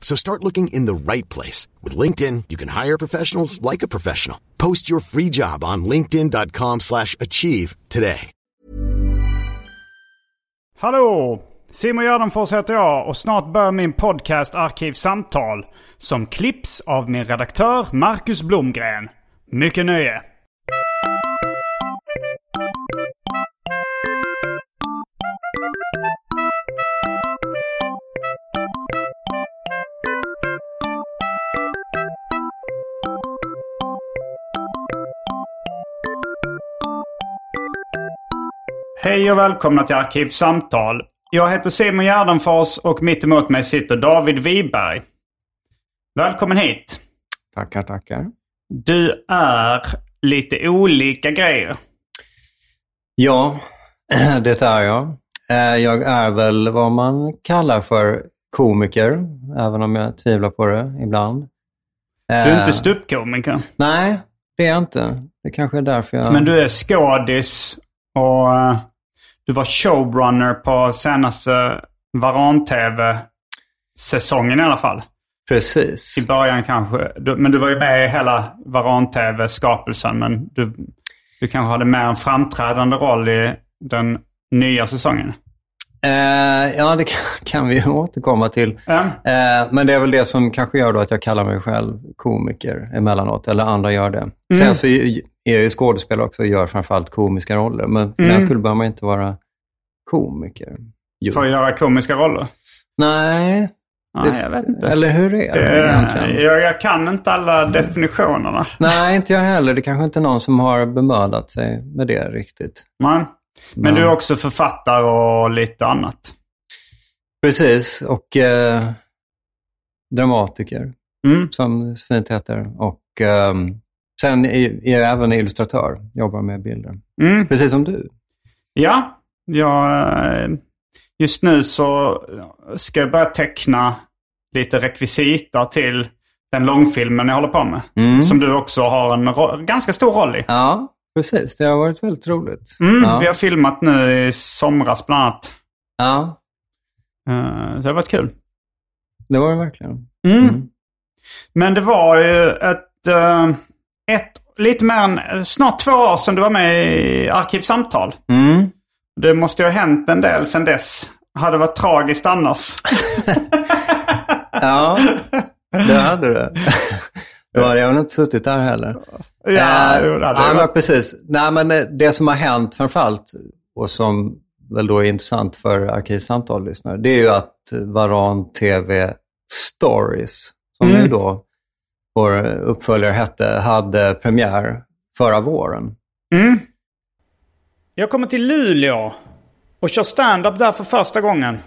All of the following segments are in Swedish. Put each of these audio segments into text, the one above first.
So start looking in the right place. With LinkedIn, you can hire professionals like a professional. Post your free job on linkedin.com slash achieve today. Hallå! Simon Gärdenfors heter jag och snart börjar min podcast Arkivsamtal som klipps av min redaktör Marcus Blomgren. Mycket nöje! Hej och välkomna till Arkivsamtal. Jag heter Simon Gärdenfors och mitt emot mig sitter David Wiberg. Välkommen hit. Tackar, tackar. Du är lite olika grejer. Ja, det är jag. Eh, Jag är väl vad man kallar för komiker, även om jag tvivlar på det ibland. Du är Eh, inte ståuppkomiker. Nej, det är jag inte. Det kanske är därför jag... Men du är skådis och eh, du var showrunner på senaste Varan-TV-säsongen i alla fall. Precis. I början kanske. Men du var ju med i hela Varan-TV-skapelsen. Men du, du kanske hade mer en framträdande roll i den nya säsongen. Eh, ja, det kan, kan vi återkomma till. Ja. Eh, men det är väl det som kanske gör att jag kallar mig själv komiker emellanåt, eller andra gör det. Sen så är jag ju skådespelare också och gör framförallt komiska roller, men för den skulle behöver man inte vara komiker. Jo. För att göra komiska roller. Nej, Nej, jag vet inte. eller hur är det Eh, egentligen? jag, jag kan inte alla definitionerna. Nej, inte jag heller. Det kanske inte är någon som har bemödat sig med det riktigt. Men, men du är också författare och lite annat. Precis, och eh, dramatiker, Mm. som det fint heter. Och ehm, sen är, är jag även illustratör, jobbar med bilder. Mm. Precis som du. Ja, jag, just nu så ska jag börja teckna lite rekvisita till den långfilmen jag håller på med. Mm. Som du också har en ganska stor roll i. Ja, precis. Det har varit väldigt roligt. Mm, ja. Vi har filmat nu i somras bland annat. ja, Eh, Så det har varit kul. det var det verkligen. Mm. Men det var ju ett, eh, ett, lite mer än, eh, snart två år sedan du var med i Arkivsamtal. Mm. Det måste ju ha hänt en del sedan dess. Hade varit tragiskt annars. Ja, det hade det. Då hade jag väl inte suttit där heller. Ja, Eh, jo, det hade ja, men precis. Nej, men det, det som har hänt framförallt och som väl då är intressant för Arkivsamtal-lyssnare, det är ju att Varan TV Stories, som Mm. ju då vår uppföljare hette, hade premiär förra våren. Mm. Jag kommer till Luleå och kör stand-up där för första gången.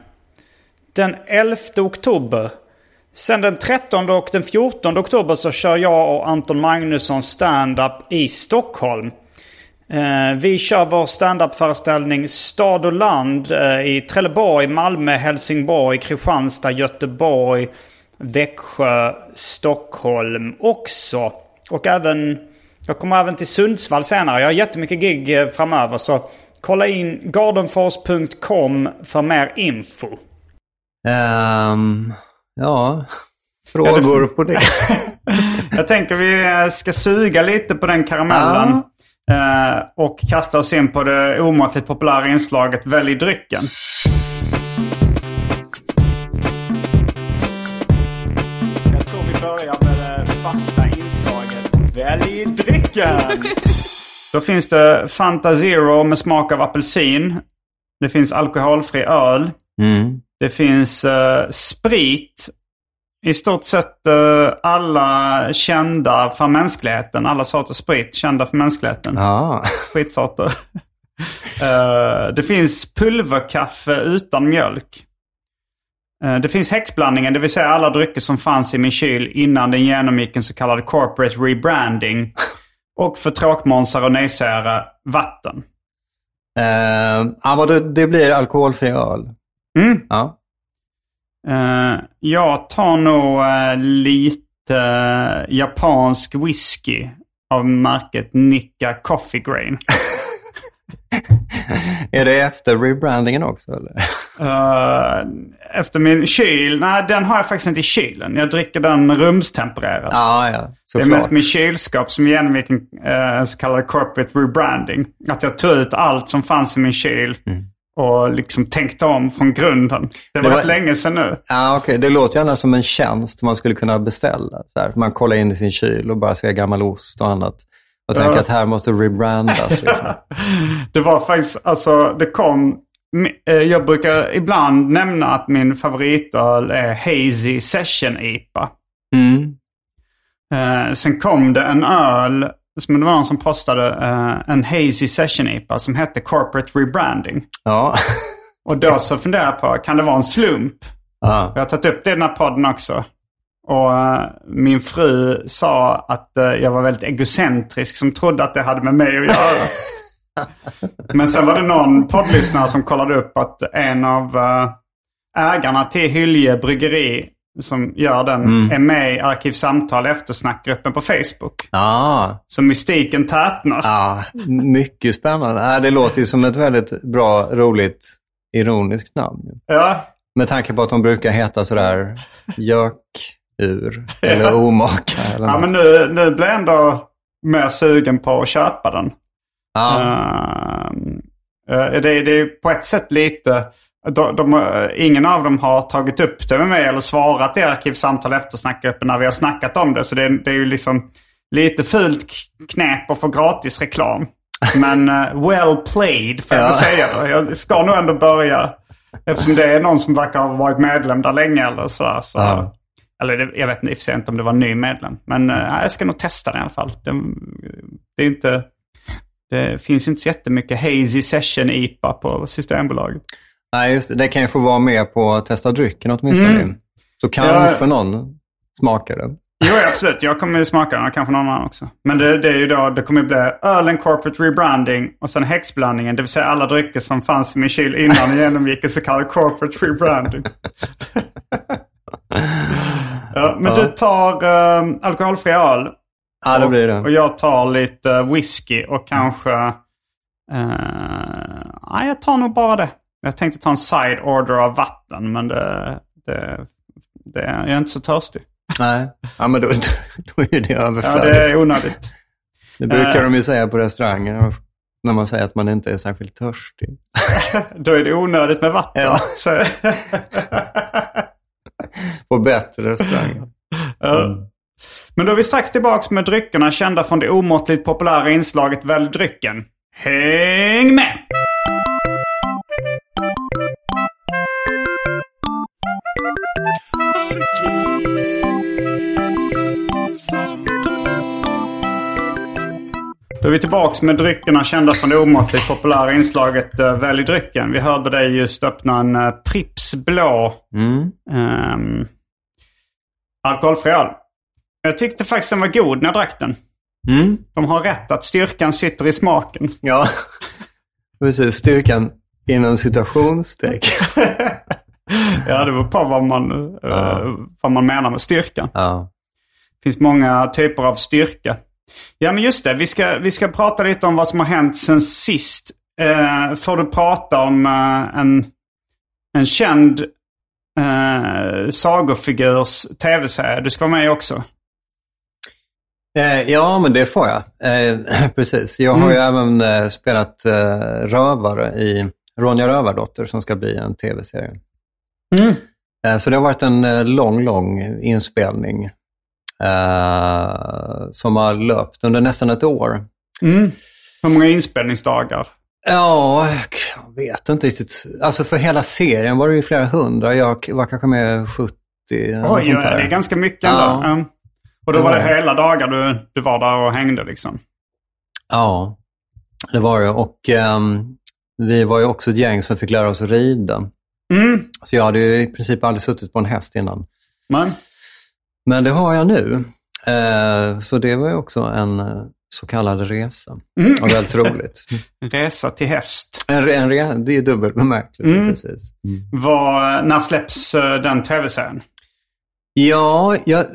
Den 11 oktober. Sen den 13 och den 14 oktober så kör jag och Anton Magnusson stand-up i Stockholm. Eh, vi kör vår standup-föreställning Stad och land eh, i Trelleborg, Malmö, Helsingborg, Kristianstad, Göteborg, Växjö, Stockholm också. Och även, jag kommer även till Sundsvall senare. Jag har jättemycket gig eh, framöver så kolla in gardenfors.com för mer info. Ehm, ja, frågor på det? Jag tänker vi eh, ska suga lite på den karamellen. eh, Och kasta oss in på det omåttligt populära inslaget Välj drycken. Välj drycken. Då finns det Fanta Zero med smak av apelsin. Det finns alkoholfri öl. Mm. Det finns eh, sprit. I stort sett eh, alla kända för mänskligheten. Alla sorters sprit kända för mänskligheten. Ja. Spritsorter. Eh, det finns pulverkaffe utan mjölk. Eh, det finns häxblandningen, det vill säga alla drycker som fanns i min kyl innan den genomgick en så kallad corporate rebranding. Och för tråkmånsar och nejsägare, vatten. Eh, ja, men det, det blir alkoholfri öl. Mm. Ja. Eh, jag tar nog eh, lite japansk whisky av märket Nikka Coffee Grain. Är det efter rebrandingen också? Eller? Eh, efter min kyl, nej den har jag faktiskt inte i kylen. Jag dricker den rumstempererad. Ja, ja. det är mest min kylskåp som genomgick en eh, så kallad corporate rebranding. Att jag tog ut allt som fanns i min kyl och liksom tänkte om från grunden. Det var, Det var- länge sedan nu. Ja, okej. Det låter gärna som en tjänst man skulle kunna beställa. Så här, man kollar in i sin kyl och bara ser gammal ost och annat. Och tänker Ja. att här måste rebrandas. Liksom. Det var faktiskt, alltså det kom... eh, Jag brukar ibland nämna att min favoritöl är Hazy Session IPA. Mm. Eh, sen kom det en öl, som det var någon som postade, eh, en Hazy Session IPA som hette Corporate Rebranding. Ja. Och då så funderade jag på, kan det vara en slump? ja. Jag har tagit upp det i den här podden också. Och eh, min fru sa att eh, jag var väldigt egocentrisk som trodde att det hade med mig att göra. Men sen var det någon poddlyssnare som kollade upp att en av eh, ägarna till Hylje Bryggeri som gör den är med i Arkivsamtal eftersnackgruppen på Facebook. Ja. Så mystiken tätnar. ja, mycket spännande. Ja, det låter ju som ett väldigt bra, roligt, ironiskt namn. Ja, Med tanke på att de brukar heta sådär gökur eller omaka. Eller ja men nu, nu blir jag ändå mer sugen på att köpa den. ja. Eh, det, det är på ett sätt lite... De, de, eh, ingen av dem har tagit upp det med mig eller svarat i Arkivsamtal eftersnackgruppen när vi har snackat om det. Så det, det är ju liksom lite fult knep att få gratis reklam. Men eh, well played får jag Ja. säga. Jag ska nog ändå börja. Eftersom det är någon som verkar ha varit medlem där länge eller sådär. Så, Ja. Eller jag vet inte, i och för sig inte om det var en ny medlem. Men eh, jag ska nog testa den i alla fall. Det, det är inte... Det finns inte så jättemycket Hazy Session IPA på Systembolaget. Nej, just det. Det kan ju få vara med på att testa drycken åtminstone. Mm. Så kanske någon smakar den. Jo, absolut. Jag kommer ju smaka den och kanske någon annan också. Men det, det är ju då, det kommer ju bli ölen corporate rebranding och sen häxblandningen. Det vill säga alla drycker som fanns i min kyl innan jag genomgick en så kallad corporate rebranding. ja, men du tar um, alkoholfri öl. Ja, det blir Och, och det. jag tar lite whisky och kanske... Uh, jag tar nog bara det. Jag tänkte ta en side order av vatten, men det, det, det, jag är inte så törstig. Nej, ja, men då, då är det Ja, överflödigt. det är onödigt. Det brukar Eh. de ju säga på restauranger när man säger att man inte är särskilt törstig. Då är det onödigt med vatten. Ja. På bättre restauranger. ja. Men då är vi strax tillbaka med dryckerna kända från det omåttligt populära inslaget Välj drycken. Häng med! Då är vi tillbaka med dryckerna kända från det omåttligt populära inslaget uh, Välj drycken. Vi hörde dig just öppna en uh, Pripps blå Mm. um, alkoholfri öl. Jag tyckte faktiskt den var god när jag drack den. Mm. De har rätt att styrkan sitter i smaken. Ja, precis. Styrkan inom citationstecken. ja, det beror på vad man, eh, Ja. vad man menar med styrkan. Ja. Det finns många typer av styrka. Ja, men just det. Vi ska, vi ska prata lite om vad som har hänt sen sist. Eh, får du prata om eh, en, en känd eh, sagofigurs tv-serie? Du ska vara med också. Eh, ja, men det får jag. Eh, precis. Jag har ju även eh, spelat eh, rövare i Ronja Rövardotter som ska bli en tv-serie. Eh, så det har varit en lång, lång inspelning eh, som har löpt under nästan ett år. Mm. Hur många inspelningsdagar? Ja, jag vet inte riktigt. Alltså för hela serien var det ju flera hundra. Jag var kanske med 70. Oj, ja, det är ganska mycket ändå. Ja. Mm. Och då var det hela dagar du, du var där och hängde liksom? Ja, det var det. Och ehm, vi var ju också ett gäng som fick lära oss rida. Mm. Så jag hade ju i princip aldrig suttit på en häst innan. Men, Men det har jag nu. Eh, så det var ju också en eh, så kallad resa. Mm. Och väldigt roligt. resa till häst. En, en re- det är dubbel bemärkelse Mm. precis. Vad, när släpps eh, den tv-serien? Ja, jag,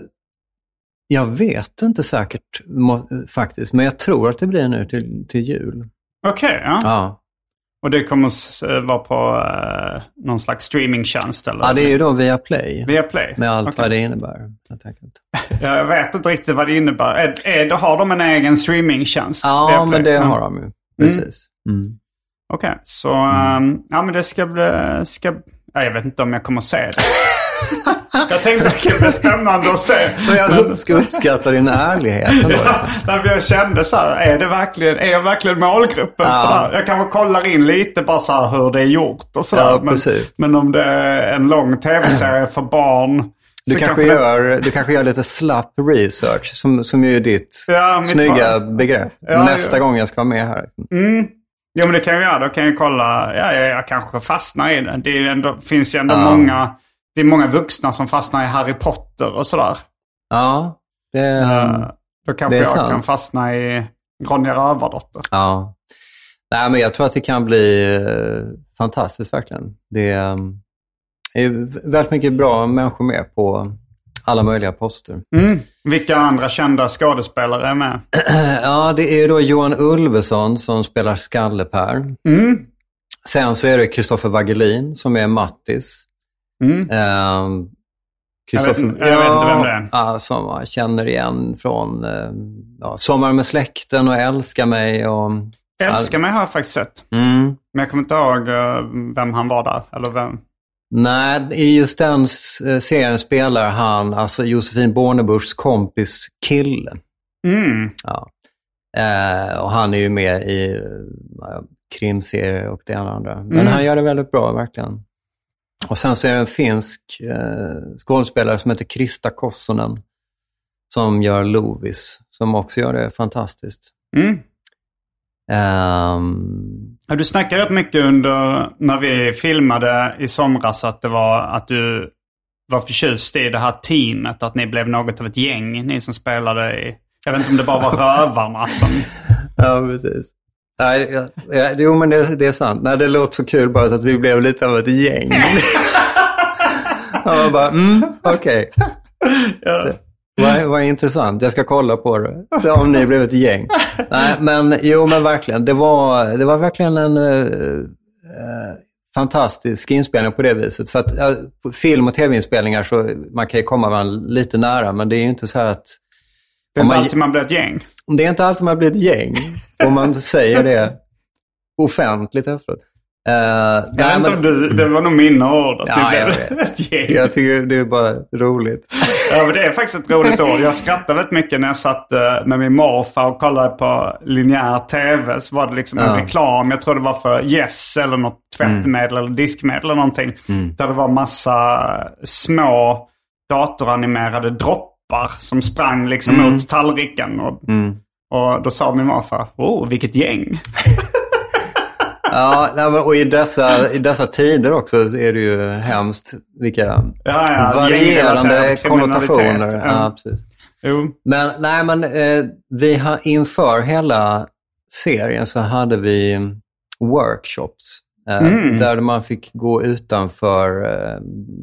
jag vet inte säkert må, faktiskt. Men jag tror att det blir nu till, till jul. Okej, ja. Ja. Och det kommer vara på eh, någon slags streamingtjänst eller? ja, det är ju då via Play. Via Play? Med allt Okej. vad det innebär. enkelt. Jag vet inte riktigt vad det innebär. Är, är, har de en egen streamingtjänst? Ja, men det Ja. har de ju. Precis. Mm. Okej, så ehm, ja, men det ska bli... Ska, ja, jag vet inte om jag kommer att se det. Jag tänkte att det skulle bli spännande att se. Men jag ska uppskatta din ärlighet. Ja, när jag kände så här, är, det verkligen, är jag verkligen målgruppen Ja. för det här? Jag kanske kollar in lite bara så här hur det är gjort och sådär. Ja, men, precis. men om det är en lång tv-serie för barn. Du så kanske, det- gör, du kanske gör lite slapp research, som, som ju är ditt Ja, snygga barn. begrepp. Ja, Nästa ja. gång jag ska vara med här. Mm. Jo men det kan jag göra. Då kan jag kolla. Ja, jag, jag kanske fastnar i det. Det ju ändå, finns ju ändå Ja. många. Det är många vuxna som fastnar i Harry Potter och sådär. Ja, det, Eh, Då kanske det är jag sant. kan fastna i Ronja Rövardotter. ja. Nej, men jag tror att det kan bli eh, fantastiskt verkligen. Det eh, är väldigt mycket bra människor med på alla möjliga poster. Mm. Vilka andra kända skådespelare är med? Ja, det är då Johan Ulveson som spelar Skalle-Per. Mm. Sen så är det Kristoffer Wagelin som är Mattis. Mm. Ehm, Jag vet jag vet inte vem det är. Ja, som man känner igen från eh, ja, Sommar med släkten och Älska mig. Och, Älskar mig har jag faktiskt sett. mm. Men jag kommer inte ihåg eh, vem han var där. Eller vem. Nej, i just den eh, serien spelar han alltså Josefin Bornebuschs kompis kille. Mm. Ja. Eh, och han är ju med i eh, krimserier och det ena andra. Men Mm. han gör det väldigt bra, verkligen. Och sen så är det en finsk eh, skådespelare som heter Krista Kossonen som gör Lovis, som också gör det fantastiskt. Mm. Ja, Du snackade rätt mycket under när vi filmade i somras att det var att du var förtjust i det här teamet. Att ni blev något av ett gäng, ni som spelade i... Jag vet inte om det bara var rövarna som... ja, precis. Nej, ja, jo, men det, det är sant. Nej, det låter så kul bara så att vi blev lite av ett gäng. ja, man bara, mm, okej. Ja. Vad, vad intressant. Jag ska kolla på det. Se om ni blev ett gäng. Nej, men jo, men verkligen. Det var, det var verkligen en eh, eh, fantastisk inspelning på det viset. För att eh, film och tv-inspelningar så man kan ju komma varandra lite nära, men det är ju inte så här att Det är inte man- alltid man blir ett gäng. det är inte alltid man blir ett gäng om man säger det offentligt efteråt. Eh, Jag nej, vet inte men- om du... Det var nog mina ord att Ja, jag ett gäng. Jag tycker det är bara roligt. Ja, men det är faktiskt ett roligt ord. Jag skrattade väldigt mycket när jag satt eh, med min morfar och kollade på linjär tv. Så var det liksom en Ja. reklam. Jag tror det var för Yes eller något tvättmedel eller diskmedel eller någonting. Där det var massa små datoranimerade droppar som sprang liksom mot tallriken. Och, och då sa min morfar, oh vilket gäng. Ja, och i dessa, i dessa tider också så är det ju hemskt vilka Ja, ja, varierande konnotationer. Ja. Ja, precis. Jo. Men, nej, men eh, vi har, inför hela serien så hade vi workshops. Eh, Mm. Där man fick gå utanför eh,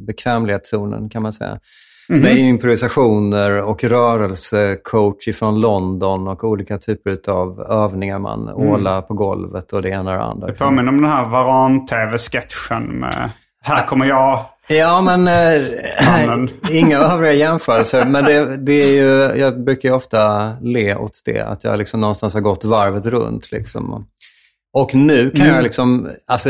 bekvämlighetszonen kan man säga. Mhm. Med improvisationer och rörelsecoach ifrån London och olika typer av övningar man ålar på golvet och det ena och det andra. Det påminner om den här Varan-tv-sketchen med Här kommer jag. Ja, men eh, inga övriga jämförelser. Men det, det är ju, jag brukar ju ofta le åt det, att jag liksom någonstans har gått varvet runt. Liksom. Och nu kan Mm. jag liksom, alltså,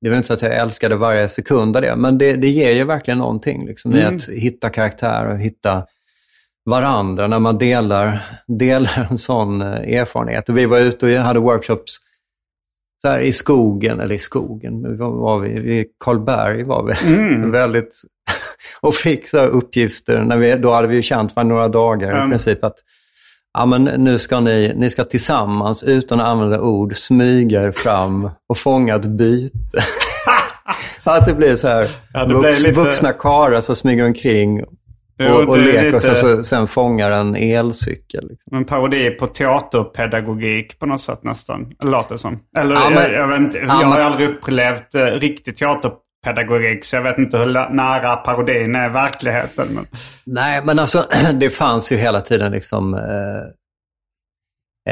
det väl inte så att jag älskade varje sekund av det, men det, det ger ju verkligen någonting liksom, i Mm. att hitta karaktär och hitta varandra när man delar, delar en sån eh, erfarenhet. Och vi var ute och hade workshops så här, i skogen, eller i skogen, var, var vi? Vid Karlberg var vi. Mm. Väldigt, och fick så uppgifter, när vi, då hade vi ju känt varandra några dagar Mm. i princip, att ja, men nu ska ni, ni ska tillsammans, utan att använda ord, smyga er fram och fånga ett byte. att det blir så här, Ja, vux, lite- vuxna karlar som smyger omkring och, och leker och lite- sen, så, sen fångar en elcykel. Liksom. En parodi på teaterpedagogik på något sätt nästan. Låter det som. Eller Ja, men- jag, jag vet inte. Ja, jag har men- aldrig upplevt eh, riktig teaterpedagogik. Så jag vet inte hur nära parodin är verkligheten. Men... Nej, men alltså det fanns ju hela tiden liksom, eh,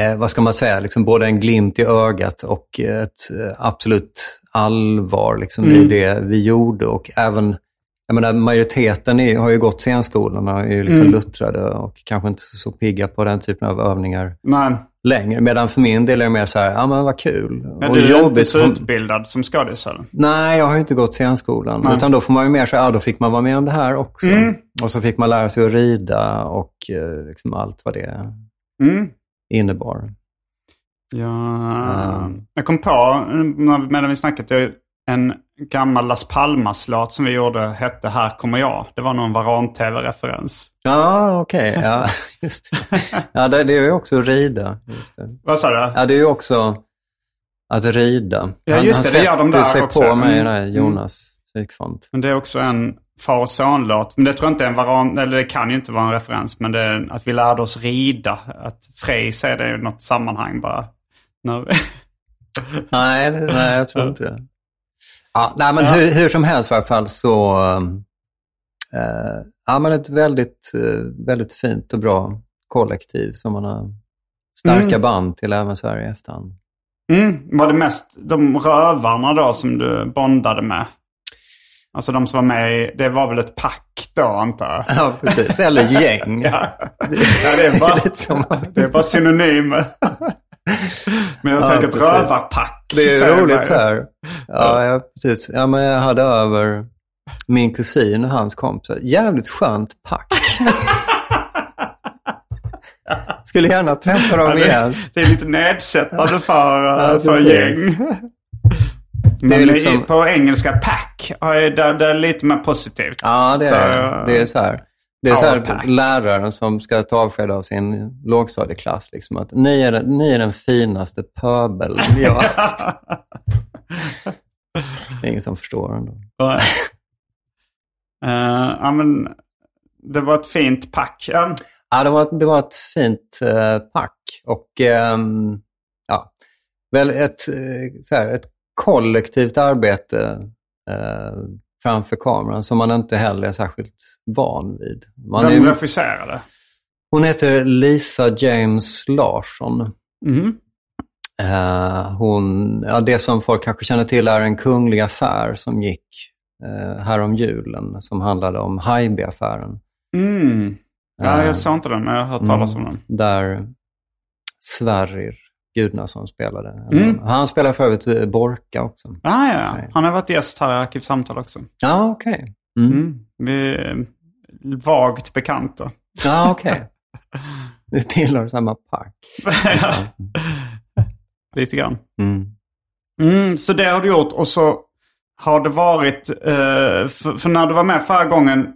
eh, vad ska man säga, liksom både en glimt i ögat och ett eh, absolut allvar liksom, i Mm. det vi gjorde. Och även, jag menar majoriteten är, har ju gått scenskolan och är ju liksom Mm. luttrade och kanske inte så pigga på den typen av övningar Nej, längre. Medan för min del är det mer så här, ja men vad kul. men och du är inte så utbildad som skådis? Nej, jag har ju inte gått scenskolan. Nej. Utan då får man ju mer så här, ja då fick man vara med om det här också. Mm. Och så fick man lära sig att rida och eh, liksom allt vad det Mm. innebar. Ja, jag kom på medan vi snackat. det- En gammal Las Palmas-låt som vi gjorde hette Här kommer jag. Det var någon Varan-TV-referens. Ja, okej. Ja, just det. Ja, det, är ju också rida. Vad sa du? Ja, det är ju också att rida. Ja, just det, det gör de där sig också. på mig Mm. där, Jonas Sykfont. Men det är också en far och son-låt. Men det tror jag inte är en varan, eller det kan ju inte vara en referens. Men det är att vi lärde oss rida. Att Frej säger det i något sammanhang bara. Nej, nej, jag tror inte det. Ja, nej, men Ja. hur, hur som helst i alla fall så... eh, ja, men ett väldigt, eh, väldigt fint och bra kollektiv som man har starka Mm. band till även så här i efterhand. Mm, var det mest de rövarna då som du bondade med? Alltså de som var med i, det var väl ett pack då antar jag? Ja, precis. Eller gäng. Ja, ja det, är bara, som- det är bara synonymer. Men jag Ja, tänker ett rövarpack. Det är roligt här. Ja, ja, precis. Ja, men jag hade över min kusin och hans kompisar. Jävligt skönt pack. Skulle gärna träffa Ja, dem igen. det, det är lite nedsättande för, Ja, för precis. gäng. Men liksom- på engelska pack, ja, det, det är lite mer positivt. Ja, det är det. Det är så här. Det är så här läraren som ska ta avsked av sin lågstadieklass. Liksom, att ni, är, ni är den finaste pöbeln jag. Det är ingen som förstår ändå. Eh, ja, men det var ett fint pack. Ja, Ja, det var, det var ett fint eh, pack och ehm, ja, väl ett, eh, så här, ett kollektivt arbete eh, framför kameran som man inte heller är särskilt van vid. Man Vem är, regisserade? hon heter Lisa James Larsson. Mhm. Eh, hon, ja, det som folk kanske känner till är en kunglig affär som gick eh, härom julen som handlade om Haijby-affären. Mm. Ja, Eh, jag sa inte den, men jag har hört talas om Mm, den. Där Sverrir Gudnason spelade. Mm. Han spelar för övrigt eh, Borka också. Ah, ja, han har varit gäst här i Arkivsamtal också. Ja, okej. Mm. Mm. Vi är vagt bekanta. Ja, okej. Vi tillhör samma pack. Ja. Lite grann. Mm. Mm, så det har du gjort och så har det varit, eh, för, för när du var med förra gången,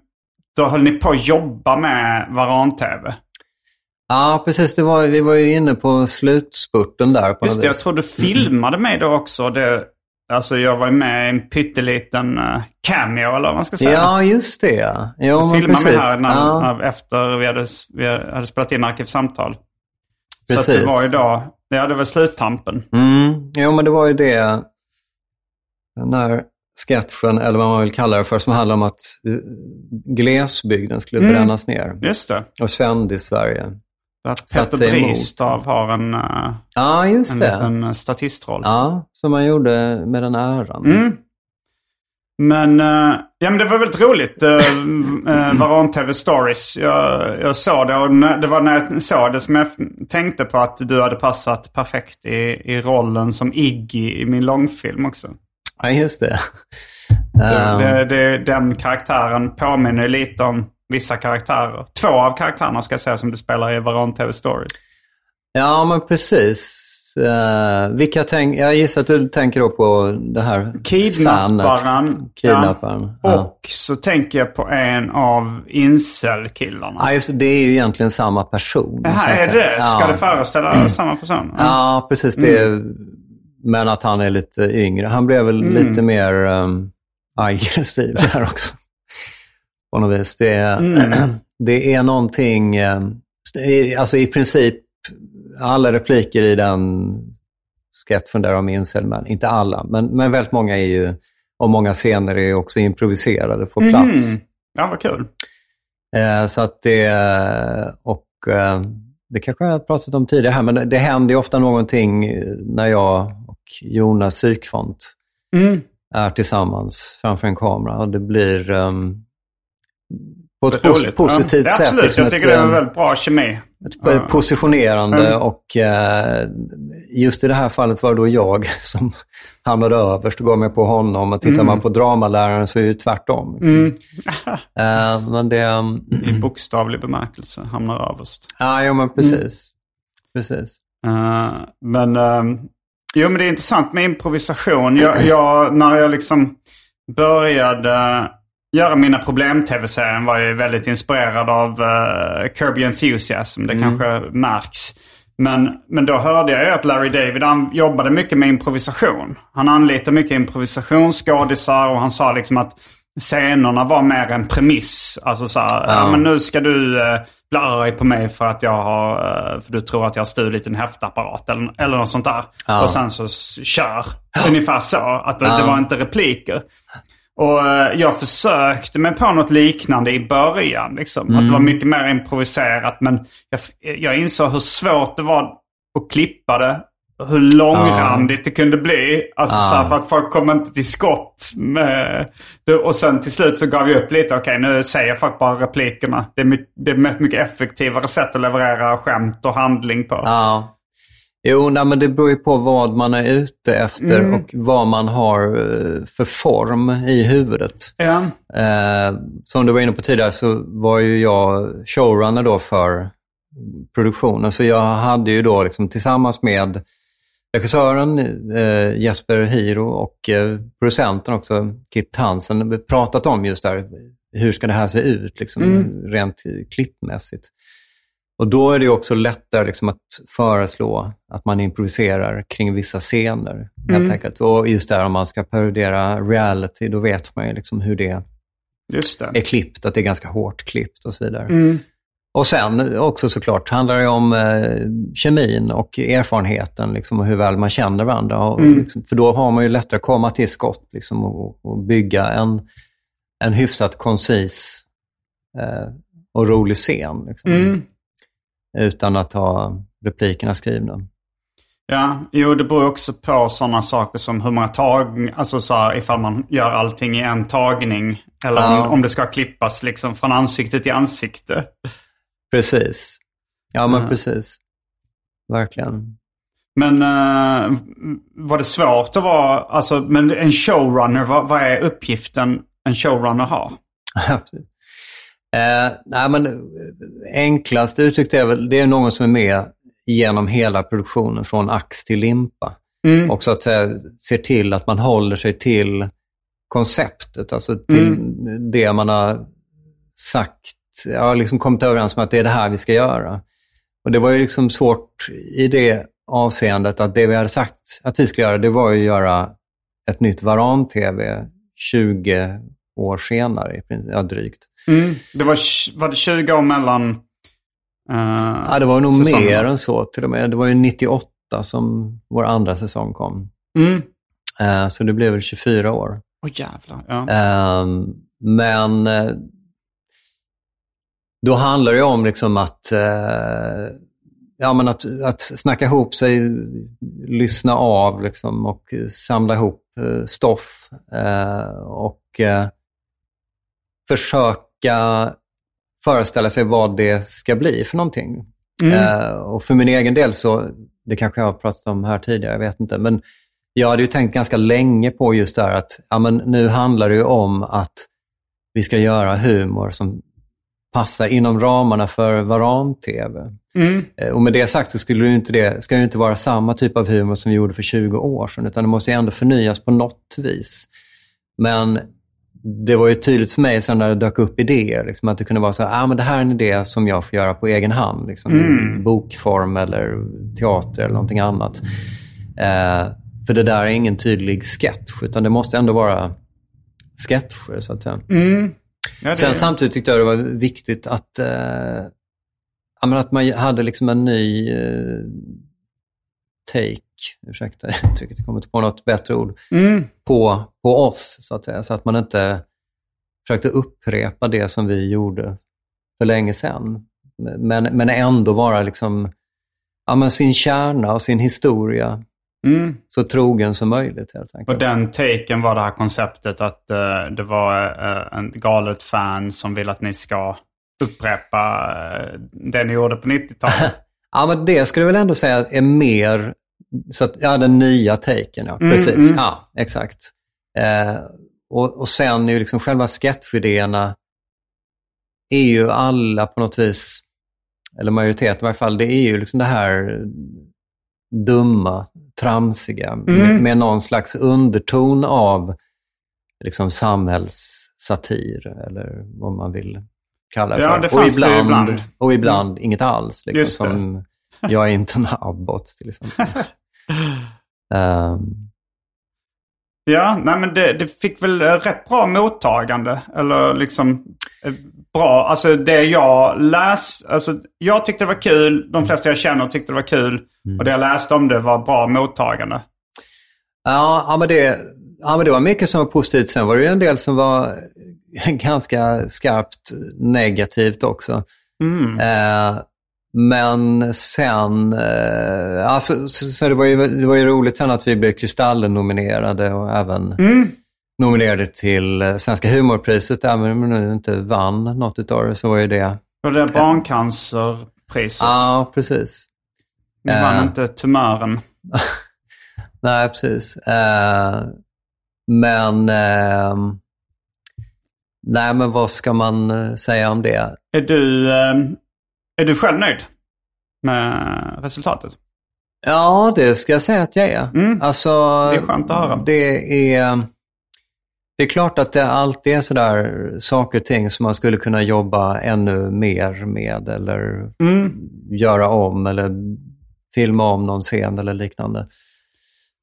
då höll ni på att jobba med Varan-TV. Ja, precis. Det var, vi var ju inne på slutspurten där på Just det, jag vis. tror du filmade mig då också. Det, alltså jag var med i en pytteliten uh, cameo eller vad man ska säga. Ja, just det. Ja, jag men filmade mig precis. här när, ja, när, efter vi hade, vi hade spelat in Arkivsamtal. Så precis. det var ju då, ja det var sluttampen. Mm. Jo, men det var ju det. Den där sketchen, eller vad man vill kalla det för, som handlar om att eh, glesbygden skulle Mm. brännas ner. Just det. Och Sven i Sverige. Att Peter. Bristav har en, eh, Ja, just en det. liten eh, statistroll. Ja, som man gjorde med den äran. Mm. Men, eh, ja, men det var väldigt roligt. Uh, uh, Varan TV Stories. Jag, jag såg det och när, det var när jag såg det som jag tänkte på att du hade passat perfekt i, i rollen som Iggy i min långfilm också. Ja, just det. Det, Ehm, det, det, den karaktären påminner lite om vissa karaktärer. Två av karaktärerna ska jag säga som du spelar i Varan TV Stories. Ja, men precis. Uh, vilka tänk, jag gissar att du tänker då på det här Kidnapparen. Kidnapparen. Ja. Och så tänker jag på en av incel-killarna. Ja, just det. är ju egentligen samma person. Det här är det? Ska ja. det föreställa mm. samma person? Ja, ja precis. Det mm. Men att han är lite yngre. Han blev väl mm. lite mer um, aggressiv där också. På något vis. Det, mm. det är någonting, um, alltså i princip alla repliker i den sketchen där om incel, inte alla, men, men väldigt många är ju, och många scener är också improviserade på mhm. plats. Mm. Ja, vad kul. Eh, så att det, och eh, det kanske jag har pratat om tidigare här, men det, händer ju ofta någonting när jag och Jonas Sykfont mm. är tillsammans framför en kamera och det blir um, på ett pos positivt ja, sätt. Absolut, liksom jag tycker ett, det är en ehm, väldigt bra kemi. Ett positionerande mm. och eh, just i det här fallet var det då jag som hamnade överst och gav mig på honom. Och tittar mm. man på dramaläraren så är det tvärtom. Mm. uh, men det, um, I bokstavlig bemärkelse hamnar överst. Ja, jo, men precis. Mm. precis. Uh, men, uh, jo, men det är intressant med improvisation. Jag, jag, när jag liksom började göra mina problem-tv-serier var jag väldigt inspirerad av uh, Kirby Enthusiasm. Det mm. kanske märks. Men, men då hörde jag ju att Larry David han jobbade mycket med improvisation. Han anlitade mycket improvisationsskådisar och han sa liksom att scenerna var mer en premiss. Alltså så här, ja. ja men nu ska du uh, bli arg på mig för att jag har, uh, för du tror att jag har stulit en häftapparat eller, eller något sånt där. Ja. Och sen så kör. Ungefär så. Att det, det var inte repliker. Och eh, jag försökte mig på något liknande i början. Liksom. Mm. Att det var mm. mycket mer improviserat. Men jag, jag insåg hur svårt det var att klippa det. Hur långrandigt ja. det kunde bli. Alltså ja. så här, för att folk kom inte till skott. Med, och sen till slut så gav jag upp lite. Okej, nu säger folk bara replikerna. Det är, mycket, det är ett mycket effektivare sätt att leverera skämt och handling på. Ja. Jo, nej, men det beror ju på vad man är ute efter mm. och vad man har eh, för form i huvudet. Ja. Eh, som du var inne på tidigare så var ju jag showrunner då för produktionen. Så jag hade ju då liksom tillsammans med regissören eh, Jesper Hiro och eh, producenten också, Kit Hansen, pratat om just där, hur ska det här se ut liksom, mm. rent klippmässigt. Och då är det också lättare liksom att föreslå att man improviserar kring vissa scener. Helt mm. enkelt. Och just där om man ska parodera reality, då vet man ju liksom hur det, det, är klippt, att det är ganska hårt klippt och så vidare. Mm. Och sen också såklart handlar det om eh, kemin och erfarenheten liksom, och hur väl man känner varandra. Och, mm. liksom, för då har man ju lättare att komma till skott liksom, och, och, bygga en, en hyfsat koncis eh, och rolig scen. Liksom. Mm utan att ha replikerna skrivna. Ja, jo det beror också på sådana saker som hur många tag, alltså så här, ifall man gör allting i en tagning. Eller ja. om, om det ska klippas liksom från ansikte till ansikte. Precis. Ja men ja. precis. Verkligen. Men uh, var det svårt att vara, alltså, men en showrunner, vad, vad är uppgiften en showrunner har? Eh, nej, men eh, enklast uttryckt är väl, det är någon som är med genom hela produktionen från ax till limpa. Mm. Och så att säga ser till att man håller sig till konceptet, alltså till mm. det man har sagt. Jag har liksom kommit överens om att det är det här vi ska göra. Och det var ju liksom svårt i det avseendet att det vi hade sagt att vi skulle göra, det var ju att göra ett nytt Varan-TV 20 år senare, ja, drygt. Mm. Det var, var det 20 år mellan uh, Ja, det var nog säsongerna. mer än så till och med. Det var ju 98 som vår andra säsong kom. Mm. Uh, så det blev väl 24 år. Åh oh, jävlar. Ja. Uh, men uh, då handlar det om liksom att, ja, men att, att snacka ihop sig, lyssna av liksom, och samla ihop stoff. och försöka föreställa sig vad det ska bli för någonting. Mm. Uh, och för min egen del så, det kanske jag har pratat om här tidigare, jag vet inte, men jag hade ju tänkt ganska länge på just det här att ja, men nu handlar det ju om att vi ska göra humor som passar inom ramarna för Varan-TV. Mm. Eh, Och med det sagt så skulle det inte, det, ska det inte vara samma typ av humor som vi gjorde för 20 år sedan, utan det måste ju ändå förnyas på något vis. Men det var ju tydligt för mig sen när det dök upp idéer, liksom, att det kunde vara så här, ah, men det här är en idé som jag får göra på egen hand, liksom, i bokform eller teater eller någonting annat. Eh, för det där är ingen tydlig sketch, utan det måste ändå vara sketcher, så att. Mm. Ja, Sen samtidigt tyckte jag det var viktigt att, eh, ja, att man hade liksom en ny eh, take, ursäkta uttrycket, jag kommer inte på något bättre ord, mm. På, på oss så att säga. Så att man inte försökte upprepa det som vi gjorde för länge sedan. Men, men ändå vara liksom, ja, men sin kärna och sin historia Mm. så trogen som möjligt helt enkelt. Och den taken var det här konceptet att eh, det var uh, en galet fan som vill att ni ska upprepa eh, det ni gjorde på 90-talet. Ja, men det skulle jag väl ändå säga är mer, så att, ja den nya taken, ja. Mm, Precis, mm. ja exakt. Eh, och, och sen är ju liksom själva sketchidéerna är ju alla på något vis, eller majoritet i varje fall, det är ju liksom det här dumma, tramsiga med, Mm. med någon slags underton av liksom samhällssatir eller vad man vill kalla det Ja, för. det och ibland, ibland. Och ibland inget alls. Liksom, som Jag är inte en abbot till exempel. Ehm, ja, nej men det, det fick väl eh, rätt bra mottagande. Eller liksom eh, bra. Alltså det jag läs, alltså jag tyckte det var kul. De flesta jag känner tyckte det var kul. Och det jag läste om det var bra mottagande. Ja, ja, men det, ja, men det var mycket som var positivt. Sen var det ju en del som var ganska skarpt negativt också. Mm. Eh, men sen, eh, alltså, så, så det, var ju, det var ju roligt sen att vi blev Kristallen-nominerade och även Mm. nominerade till eh, Svenska humorpriset. Även om vi nu inte vann något av det så var ju det... Och det barncancerpriset. Ja, precis. Ni vann eh. inte tumören. Nej, precis. Eh, men... ehm, nej, men vad ska man eh, säga om det? Är du, eh, är du själv nöjd med resultatet? Ja, det ska jag säga att jag är. Mm. Alltså, Det är skönt att höra. Det är, det är klart att det alltid är sådär saker och ting som man skulle kunna jobba ännu mer med eller Mm. göra om eller filma om någon scen eller liknande.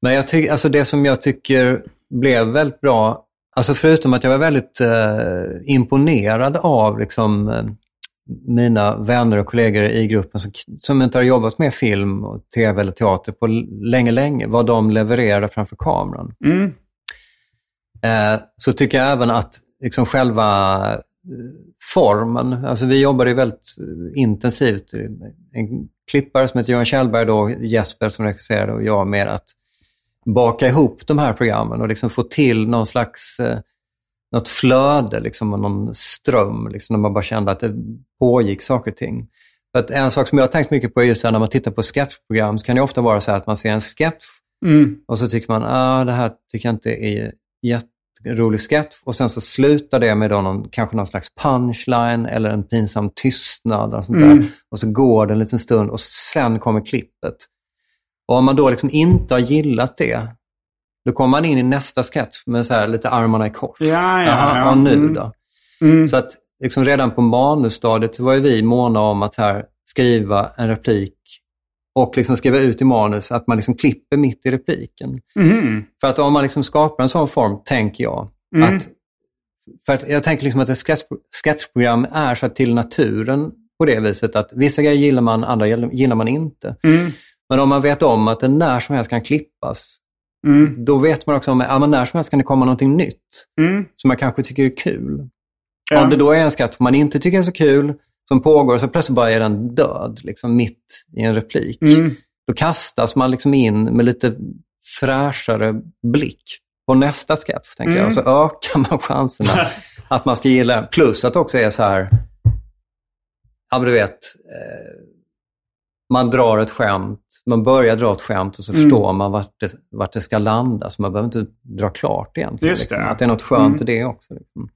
Men jag tycker, alltså det som jag tycker blev väldigt bra, alltså förutom att jag var väldigt eh, imponerad av liksom, eh, mina vänner och kollegor i gruppen som, som inte har jobbat med film, och tv eller teater på länge, länge, vad de levererade framför kameran. Mm. Eh, så tycker jag även att liksom själva eh, formen, alltså vi jobbade ju väldigt eh, intensivt. En klippare som heter Johan Kjellberg då, Jesper som regisserade och jag med att baka ihop de här programmen och liksom få till någon slags eh, något flöde, liksom, någon ström, liksom, när man bara kände att det pågick saker och ting. För att en sak som jag har tänkt mycket på är just här, när man tittar på sketchprogram så kan det ofta vara så här att man ser en sketch Mm. och så tycker man ah, det här tycker jag inte är jätterolig sketch. Och sen så slutar det med då någon, kanske någon slags punchline eller en pinsam tystnad. Och, sånt Mm. där. och så går det en liten stund och sen kommer klippet. Och om man då liksom inte har gillat det, då kommer man in i nästa sketch med så här lite armarna i kors. Ja, ja, ja. och nu Mm. då? Mm. Så att liksom redan på manusstadiet var ju vi måna om att här skriva en replik och liksom skriva ut i manus att man liksom klipper mitt i repliken. Mhm. För att om man liksom skapar en sån form, tänker jag, Mm. att, för att jag tänker liksom att ett sketch, sketchprogram är så till naturen på det viset att vissa grejer gillar man, andra gillar gillar man inte. Mm. Men om man vet om att det när som helst kan klippas, Mm. då vet man också om att ja, när som helst kan det komma någonting nytt Mm. som man kanske tycker är kul. Ja. Om det då är en sketch man inte tycker är så kul, som pågår, så plötsligt bara är den död, liksom mitt i en replik. Mm. Då kastas man liksom in med lite fräschare blick på nästa sketch, tänker jag. Mm. Och så ökar man chanserna att man ska gilla. Plus att det också är så här, ja men du vet, eh, man drar ett skämt, man börjar dra ett skämt och så Mm. förstår man vart det, vart det ska landa. Så man behöver inte dra klart egentligen. Just det. liksom. Att det är något skönt Mm. i det också. Liksom.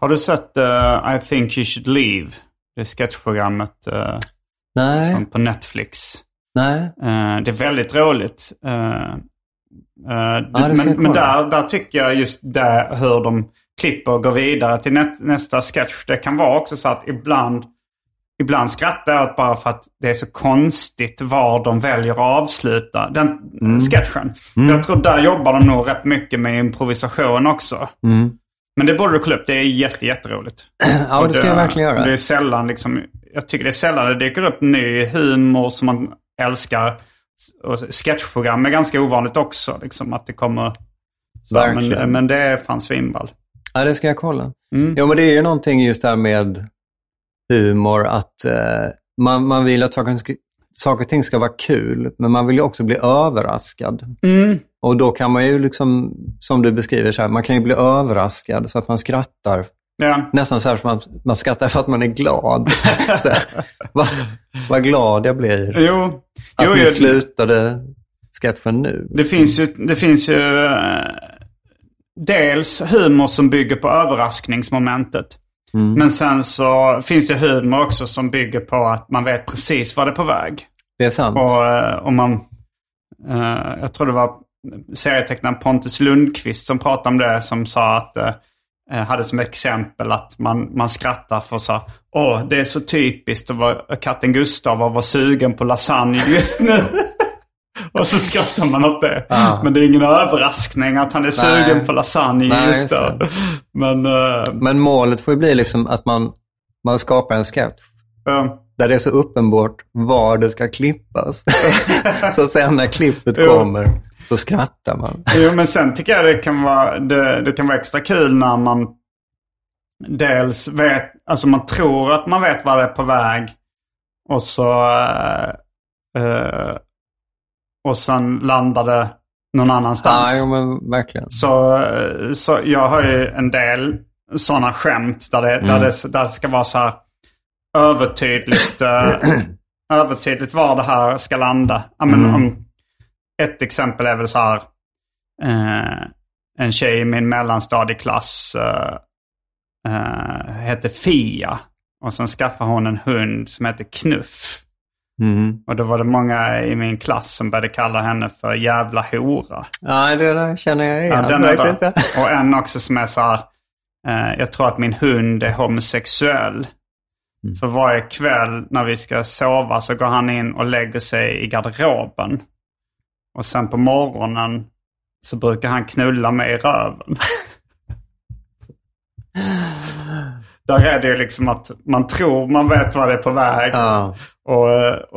Har du sett uh, I think you should leave? Det sketchprogrammet uh, Nej. som på Netflix. Nej. Uh, det är väldigt roligt. Ja, det men men där, där tycker jag just där hur de klipper och går vidare till nä nästa sketch. Det kan vara också så att ibland, ibland skrattar jag bara för att det är så konstigt var de väljer att avsluta den Mm. sketchen. För jag tror där jobbar de nog rätt mycket med improvisation också. Mm. Men det borde du kolla upp. Det är jätte, jätteroligt. Ja, det ska jag verkligen göra. Det är sällan liksom, jag tycker det är sällan det dyker upp ny humor som man älskar. Och sketchprogram är ganska ovanligt också. Liksom, att det kommer... Så, Verkligen. men, men det är fan svinball. Ja, det ska jag kolla. Mm. Jo, men det är ju någonting just där med humor att eh, man, man vill att saker, och ting ska vara kul, men man vill ju också bli överraskad. Mm. Och då kan man ju, liksom, som du beskriver, så här, man kan ju bli överraskad så att man skrattar. Ja. Nästan så här som man, man skrattar för att man är glad. vad, vad glad jag blir Jo. att jo, ni jo slutade sketchen nu. det finns ju, det finns ju eh, dels humor som bygger på överraskningsmomentet. Mm. Men sen så finns det humor också som bygger på att man vet precis vad det är på väg. Det är sant. Och eh, om man... eh, jag tror det var serietecknaren Pontus Lundqvist som pratade om det. Som sa att... eh, eh, hade som exempel att man, man skrattar för så Åh, det är så typiskt att vara katten Gustav och vara sugen på lasagne just nu. och så skrattar man åt det. Ja. Men det är ingen överraskning att han är Nej. sugen på lasagne Nej, just då. Men... eh, Men målet får ju bli liksom att man, man skapar en sketch eh, där det är så uppenbart var det ska klippas. så sen när klippet Jo. kommer så skrattar man. Jo, men sen tycker jag det kan vara, det, det kan vara extra kul när man dels vet, alltså man tror att man vet vad det är på väg. Och så, eh, eh, och sen landar det någon annanstans. Ja, jo, men verkligen. Så, så jag har ju en del sådana skämt där det, där det, där det ska vara så här övertydligt, eh, övertydligt var det här ska landa. Ja, men, om, ett exempel är väl så här. Eh, en tjej i min mellanstadieklass eh, eh, heter Fia. Och sen skaffade hon en hund som heter Knuff. Mm. Och då var det många i min klass som började kalla henne för jävla hora. Ja, det där känner jag igen. Ja, den är. Och en också som är så här. Eh, jag tror att min hund är homosexuell. För varje kväll när vi ska sova så går han in och lägger sig i garderoben. Och sen på morgonen så brukar han knulla mig i röven. Där är det ju liksom att man tror man vet vad det är på väg. Ja. Och,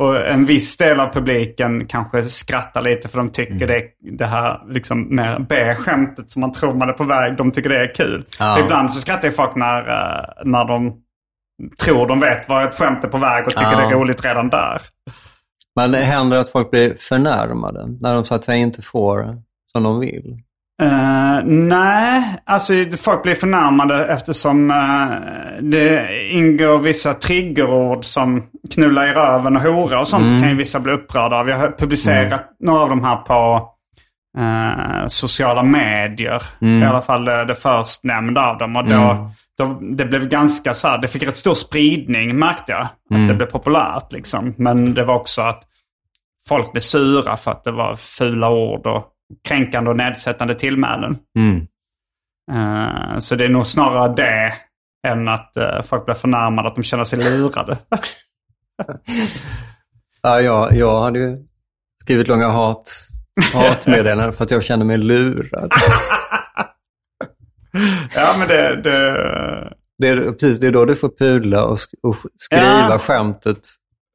och en viss del av publiken kanske skrattar lite för de tycker det, det här liksom mer B-skämtet som man tror man är på väg, de tycker det är kul. Ja. Ibland så skrattar ju folk när, eh, när de tror de vet vad ett skämt är på väg och tycker Ja. det är roligt redan där. Men det händer att folk blir förnärmade när de så att säga inte får som de vill. Eh, nej, alltså folk blir förnärmade eftersom eh, det ingår vissa triggerord som knulla i röven och hora och sånt kan ju vissa bli upprörda av. Jag har publicerat några av de här på eh, sociala medier. I alla fall det, det förstnämnda av dem. Och då, då, det blev ganska så här, det fick rätt stor spridning märkte jag. Att det blev populärt liksom. Men det var också att folk blev sura för att det var fula ord och kränkande och nedsättande tillmälen. Mm. Eh, så det är nog snarare det än att eh, folk blir förnärmade, att de känner sig lurade. Ja, jag, jag hade ju skrivit långa hat, hatmeddelanden för att jag kände mig lurad. ja, men det... det Det är, precis, det är då du får pudla och, sk- och skriva Ja. skämtet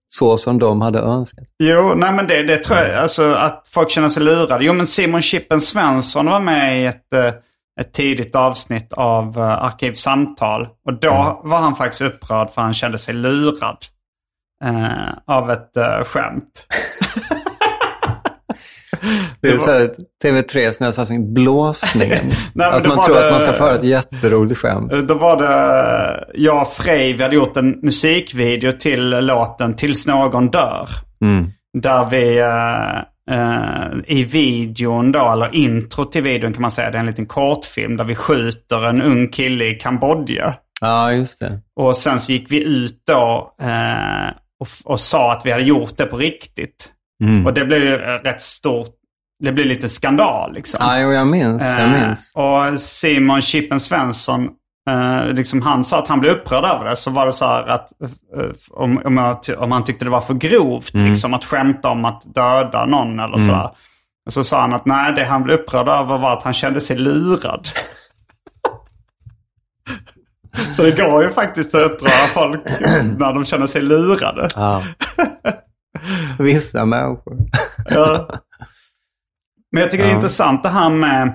så som de hade önskat. jo, nej men det, det tror jag, alltså att folk känner sig lurade. Jo, men Simon Chippen Svensson var med i ett, eh, ett tidigt avsnitt av uh, Arkivsamtal. Och då var han faktiskt upprörd för han kände sig lurad eh, av ett uh, skämt. Det är Det var- så här, TV3 sån här satsning, blåsningen. men att man tror det- att man ska föra ett jätteroligt skämt. Eh, Då var det jag och Frej, vi hade gjort en musikvideo till låten Tills någon dör. Mm. Där vi, eh, eh, i videon då, eller intro till videon kan man säga, det är en liten kortfilm där vi skjuter en ung kille i Kambodja. Ja, just det. Och sen så gick vi ut då eh, och, och sa att vi hade gjort det på riktigt. Mm. Och det blev ju eh, rätt stort. Det blev lite skandal liksom. Ja, jo, jag minns. Jag Eh, minns. och Simon Chippen Svensson, eh, liksom han sa att han blev upprörd över det. Så var det så här att eh, om, om, jag, om han tyckte det var för grovt Mm. liksom, att skämta om att döda någon eller så här. Och så sa han att nej, det han blev upprörd över var att han kände sig lurad. så det går ju faktiskt att uppröra folk när de känner sig lurade. Ja. Vissa människor. Ja. Men jag tycker det är Ja. intressant det här med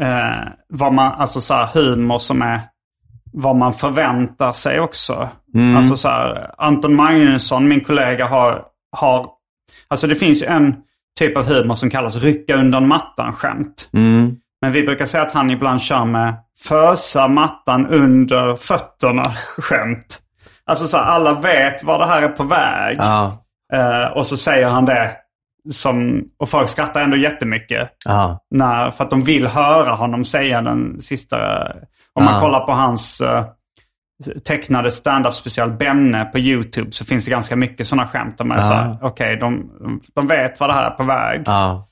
eh, vad man, alltså så här, humor som är vad man förväntar sig också. Mm. Alltså så här, Anton Magnusson, min kollega, har, har... Alltså det finns ju en typ av humor som kallas rycka undan mattan-skämt. Mm. Men vi brukar säga att han ibland kör med fösa mattan under fötterna-skämt. Alltså så här, alla vet var det här är på väg. Ja. Eh, och så säger han det. Som, och folk skrattar ändå jättemycket. När, för att de vill höra honom säga den sista. Om man Ja. kollar på hans eh, tecknade stand-up special Benne på YouTube så finns det ganska mycket sådana skämt. Där man okej, de, de vet vad det här är på väg. Ja.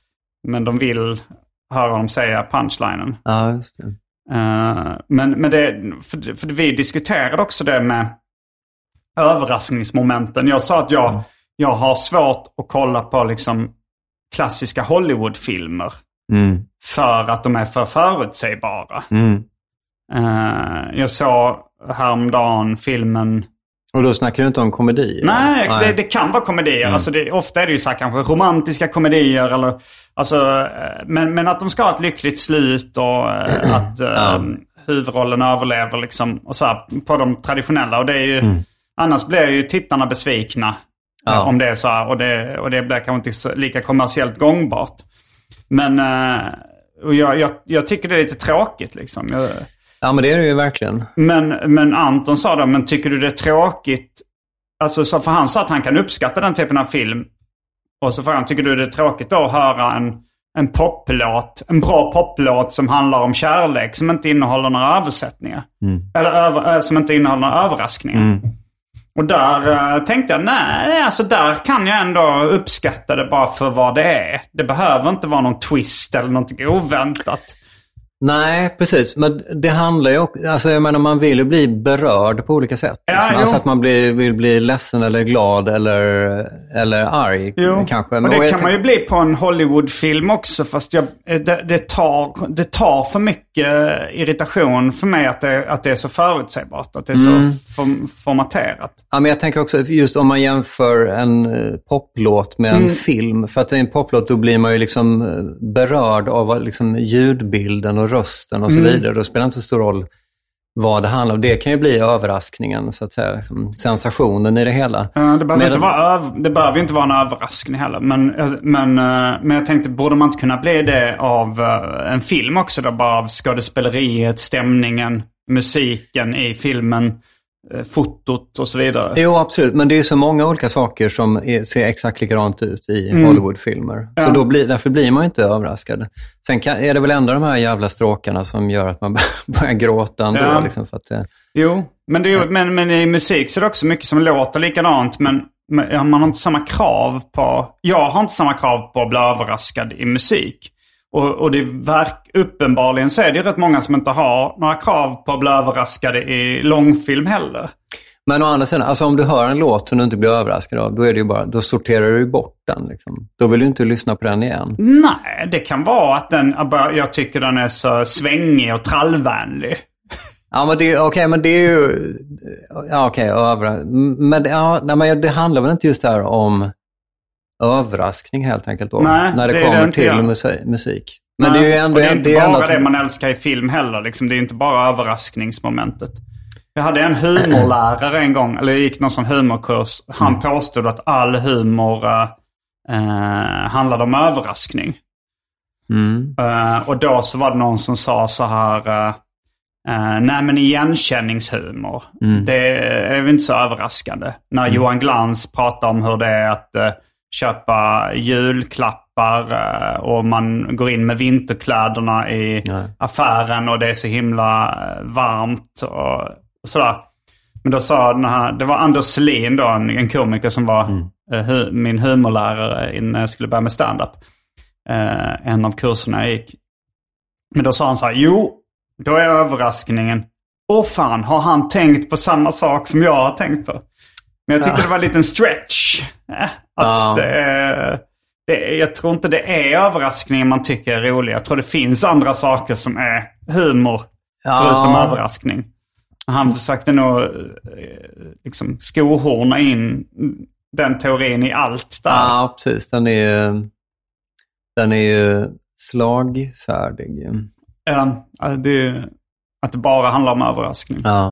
Men de vill höra honom säga punchlinen. Eh, men men det, för, för vi diskuterade också det med överraskningsmomenten. Jag sa att jag, jag har svårt att kolla på liksom klassiska Hollywoodfilmer. Mm. För att de är för förutsägbara. Mm. Eh, jag såg häromdagen filmen... Och då snackar du inte om komedi? Nej, eller? Det, det kan vara komedier. Alltså det, ofta är det ju så här kanske romantiska komedier. Eller, alltså, eh, men, men att de ska ha ett lyckligt slut och eh, att Ja. huvudrollen överlever liksom, och så här, på de traditionella. Och det är ju, Annars blir ju tittarna besvikna. Ja. eh, Om det är så här. Och det, och det blir kanske inte lika kommersiellt gångbart. Men eh, och jag, jag, jag tycker det är lite tråkigt liksom. Jag, Ja, men det är det ju verkligen. men, men Anton sa då, men tycker du det är tråkigt? Alltså, så för han sa att han kan uppskatta den typen av film. Och så frågade han, tycker du det är tråkigt då att höra en, en poplåt, en bra poplåt som handlar om kärlek som inte innehåller några översättningar? Eller över, äh, som inte innehåller några överraskningar. Och där eh, tänkte jag, nej, alltså där kan jag ändå uppskatta det bara för vad det är. Det behöver inte vara någon twist eller någonting oväntat. Nej, precis. Men det handlar ju också, alltså jag menar man vill ju bli berörd på olika sätt. Ja, liksom. Alltså att man blir, vill bli ledsen eller glad eller, eller arg Jo, kanske. och Men- det jag kan man ju bli på en Hollywoodfilm också. Fast jag, det, det, tar, det tar för mycket irritation för mig att det, att det är så förutsägbart. Att det är Mm. så form, formaterat. Ja, men jag tänker också just om man jämför en eh, poplåt med en Mm. film. För att i en poplåt då blir man ju liksom eh, berörd av liksom ljudbilden och rösten och så Mm. vidare. Då spelar det inte så stor roll vad det handlar om. Det kan ju bli överraskningen, så att säga. liksom Sensationen i det hela. Ja, det, behöver Medan- inte vara det behöver inte vara en överraskning heller. Men, men, eh, men jag tänkte, borde man inte kunna bli det av eh, en film också då? Bara av skådespeleriet, stämningen, musiken i filmen, eh, fotot och så vidare. Jo, absolut. Men det är så många olika saker som är, ser exakt likadant ut i Mm. Hollywoodfilmer. Ja. Så då blir, därför blir man inte överraskad. Sen kan, är det väl ändå de här jävla stråkarna som gör att man börjar gråta ändå. Ja. Liksom, för att, eh, Jo, men, det ju- men, men i musik så är det också mycket som låter likadant. Men, men ja, man har inte samma krav på... Jag har inte samma krav på att bli överraskad i musik. Och, och det verk, uppenbarligen så är det ju rätt många som inte har några krav på att bli överraskade i långfilm heller. Men å andra sidan, alltså om du hör en låt som du inte blir överraskad av, då, är det ju bara, då sorterar du bort den. Liksom. Då vill du inte lyssna på den igen. Nej, det kan vara att den, jag tycker den är så svängig och trallvänlig. Ja, men det, okej, men det är ju... Ja, okej, över, men, det- ja, nej, men det handlar väl inte just där om överraskning helt enkelt då? Nej, när det, det det kommer inte till musik. musik. Men Nej, det är ju ändå... det är inte det är bara det man älskar i film heller. Liksom. Det är inte bara överraskningsmomentet. Jag hade en humorlärare en gång, eller jag gick någon sån humorkurs. Han Mm. påstod att all humor eh, eh, handlade om överraskning. Mm. Eh, och då så var det någon som sa så här. eh, eh, nej men igenkänningshumor. Mm. Det är väl inte så överraskande. När Johan Glans pratar om hur det är att eh, köpa julklapp julklappar eh, och man går in med vinterkläderna i Nej. affären och det är så himla eh, varmt och, och sådär. Men då sa den här, det var Anders Selin då, en, en komiker som var eh, hu, min humorlärare innan jag skulle börja med stand-up. Eh, en av kurserna jag gick. Men då sa han så här, jo, då är överraskningen, åh fan, har han tänkt på samma sak som jag har tänkt på? Men jag tyckte det var en liten stretch. Eh, Att Ja. det, är- det, är- jag tror inte det är överraskningen man tycker är rolig. Jag tror det finns andra saker som är humor, Ja. förutom överraskning. Han försökte nog eh, liksom skohorna in den teorin i allt där. Ja, precis. Den är ju, den är ju slagfärdig. Ja, det, att det bara handlar om överraskning. Ja.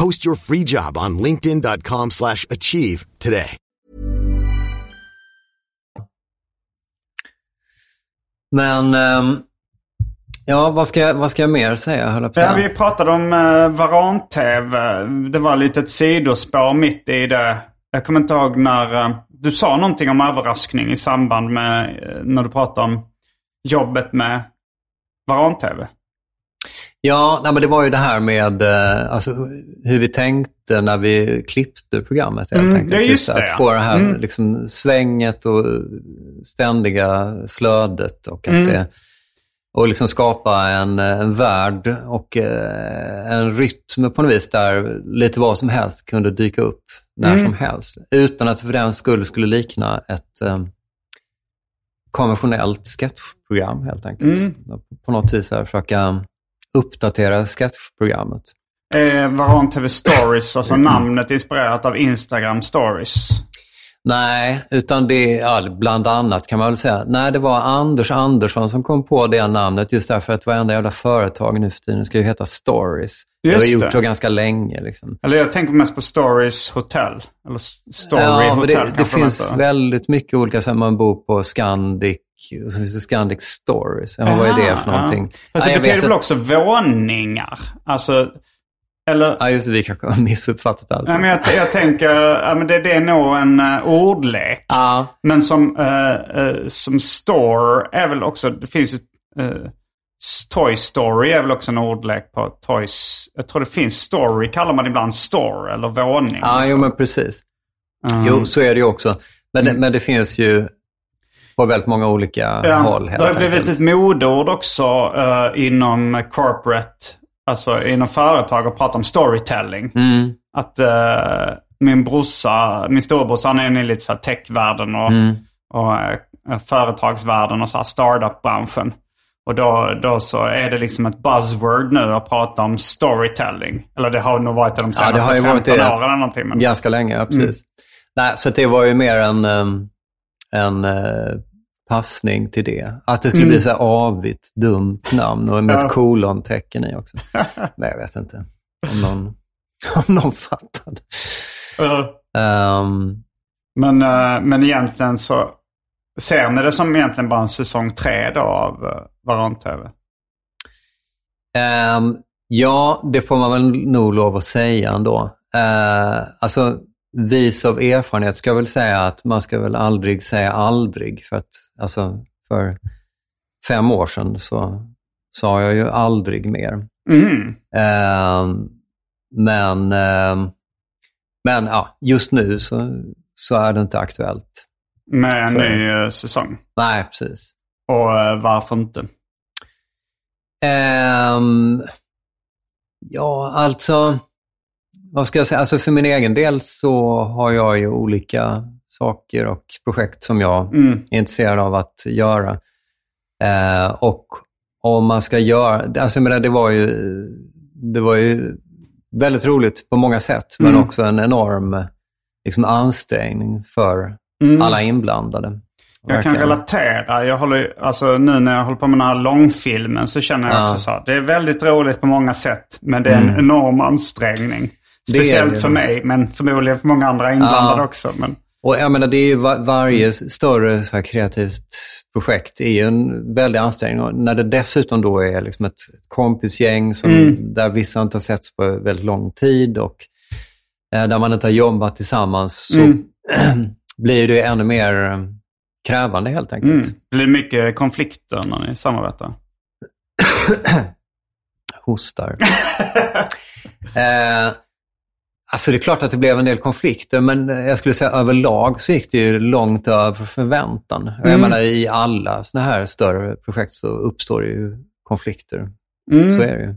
Post your free job on linkedin.com/achieve slash achieve today. Men, ehm, ja, vad ska, jag- vad ska jag mer säga? höll på Ja, vi pratade om uh, Varan-TV. Det var lite ett sidospår mitt i det. Jag kommer inte ihåg när eh, du sa någonting om överraskning i samband med eh, när du pratade om jobbet med Varan-TV. Ja, nej, men det var ju det här med eh, alltså, hur vi tänkte när vi klippte programmet. Helt Mm, enkelt. ja, just det, Att få det här Mm. liksom, svänget och ständiga flödet och att Mm. det, och liksom skapa en, en värld och eh, en rytm på något vis där lite vad som helst kunde dyka upp när Mm. som helst. Utan att för den skull skulle likna ett eh, konventionellt sketchprogram helt enkelt. Mm. På något vis här, försöka uppdatera sketchprogrammet. Eh, Varan-TV Stories, alltså namnet inspirerat av Instagram Stories. Nej, utan det är ja, bland annat kan man väl säga. Nej, det var Anders Andersson som kom på det namnet just därför att varenda jävla företag nu för tiden ska ju heta Stories. det har Just gjort så ganska länge. Liksom. Eller jag tänker mest på Stories Hotel. Eller Story ja, Hotel det, det finns väldigt mycket olika, så man bor på Scandic och så finns det Scandic Stories. Ja, vad är det för någonting? Ja. Fast det jag betyder väl också våningar? Alltså, eller... Ja, just det, vi kanske har missuppfattat allt. Nej, men jag, jag tänker, ja, men det, det är nog en uh, ordlek. Ja, Men som, eh, eh, som store är väl också, det finns ju, Toy Story är väl också en ordlek på toys. Jag tror det finns story, kallar man ibland store eller våning. ja jo, liksom. men precis. Mm. Jo, så är det ju också. Men, det, men det finns ju på väldigt många olika Ja, håll. det har blivit ett modeord också eh, inom corporate, alltså inom företag att prata om storytelling. Mm, Att eh, min brorsa, min storebrorsa, han är inne i lite så techvärlden och, mm. och eh, företagsvärlden och så här startup-branschen. Och då, då så är det liksom ett buzzword nu att prata om storytelling. Eller det har nog varit det de Ja, det senaste varit 15 det åren eller någonting. Men, ganska länge, ja, precis. Mm. Nej, så det var ju mer en, en eh, passning till det. Att det skulle Mm. bli så avigt, dumt namn och med Ja. ett kolontecken i också. Men jag vet inte. Om någon... Om någon fattade. Um, men, uh, men egentligen så ser ni det som egentligen bara en säsong tre då av uh, Varan-TV? Um, ja, det får man väl nog lov att säga ändå. Uh, alltså, vis av erfarenhet ska jag väl säga att man ska väl aldrig säga aldrig. För att alltså, för fem år sedan så sa jag ju aldrig mer. Mm. Uh, men uh, men ja, just nu så, så är det inte aktuellt. Med en så, ny eh, säsong? Nej, precis. Och uh, varför inte? Um, ja, alltså vad ska jag säga? Alltså för min egen del så har jag ju olika saker och projekt som jag mm. är intresserad av att göra. Eh, och om man ska göra, alltså jag det var ju, det var ju väldigt roligt på många sätt, mm. men också en enorm liksom, ansträngning för mm. alla inblandade. Jag kan relatera. Jag håller, alltså, nu när jag håller på med den här långfilmen så känner jag ja. också så. Det är väldigt roligt på många sätt, men det är en mm. enorm ansträngning. Speciellt för mig, men förmodligen för många andra inblandade ja. också. Men... Och jag menar, det är ju var, varje större så här, kreativt projekt är ju en väldig ansträngning. Och när det dessutom då är liksom ett kompisgäng som, mm. där vissa inte har setts på väldigt lång tid och eh, där man inte har jobbat tillsammans så mm. blir det ännu mer eh, krävande helt enkelt. Mm. Blir det mycket konflikter när ni samarbetar? Hostar. eh, Alltså det är klart att det blev en del konflikter, men jag skulle säga överlag så gick det ju långt över förväntan. Mm. Jag menar i alla sådana här större projekt så uppstår det ju konflikter. Mm. Så är det ju.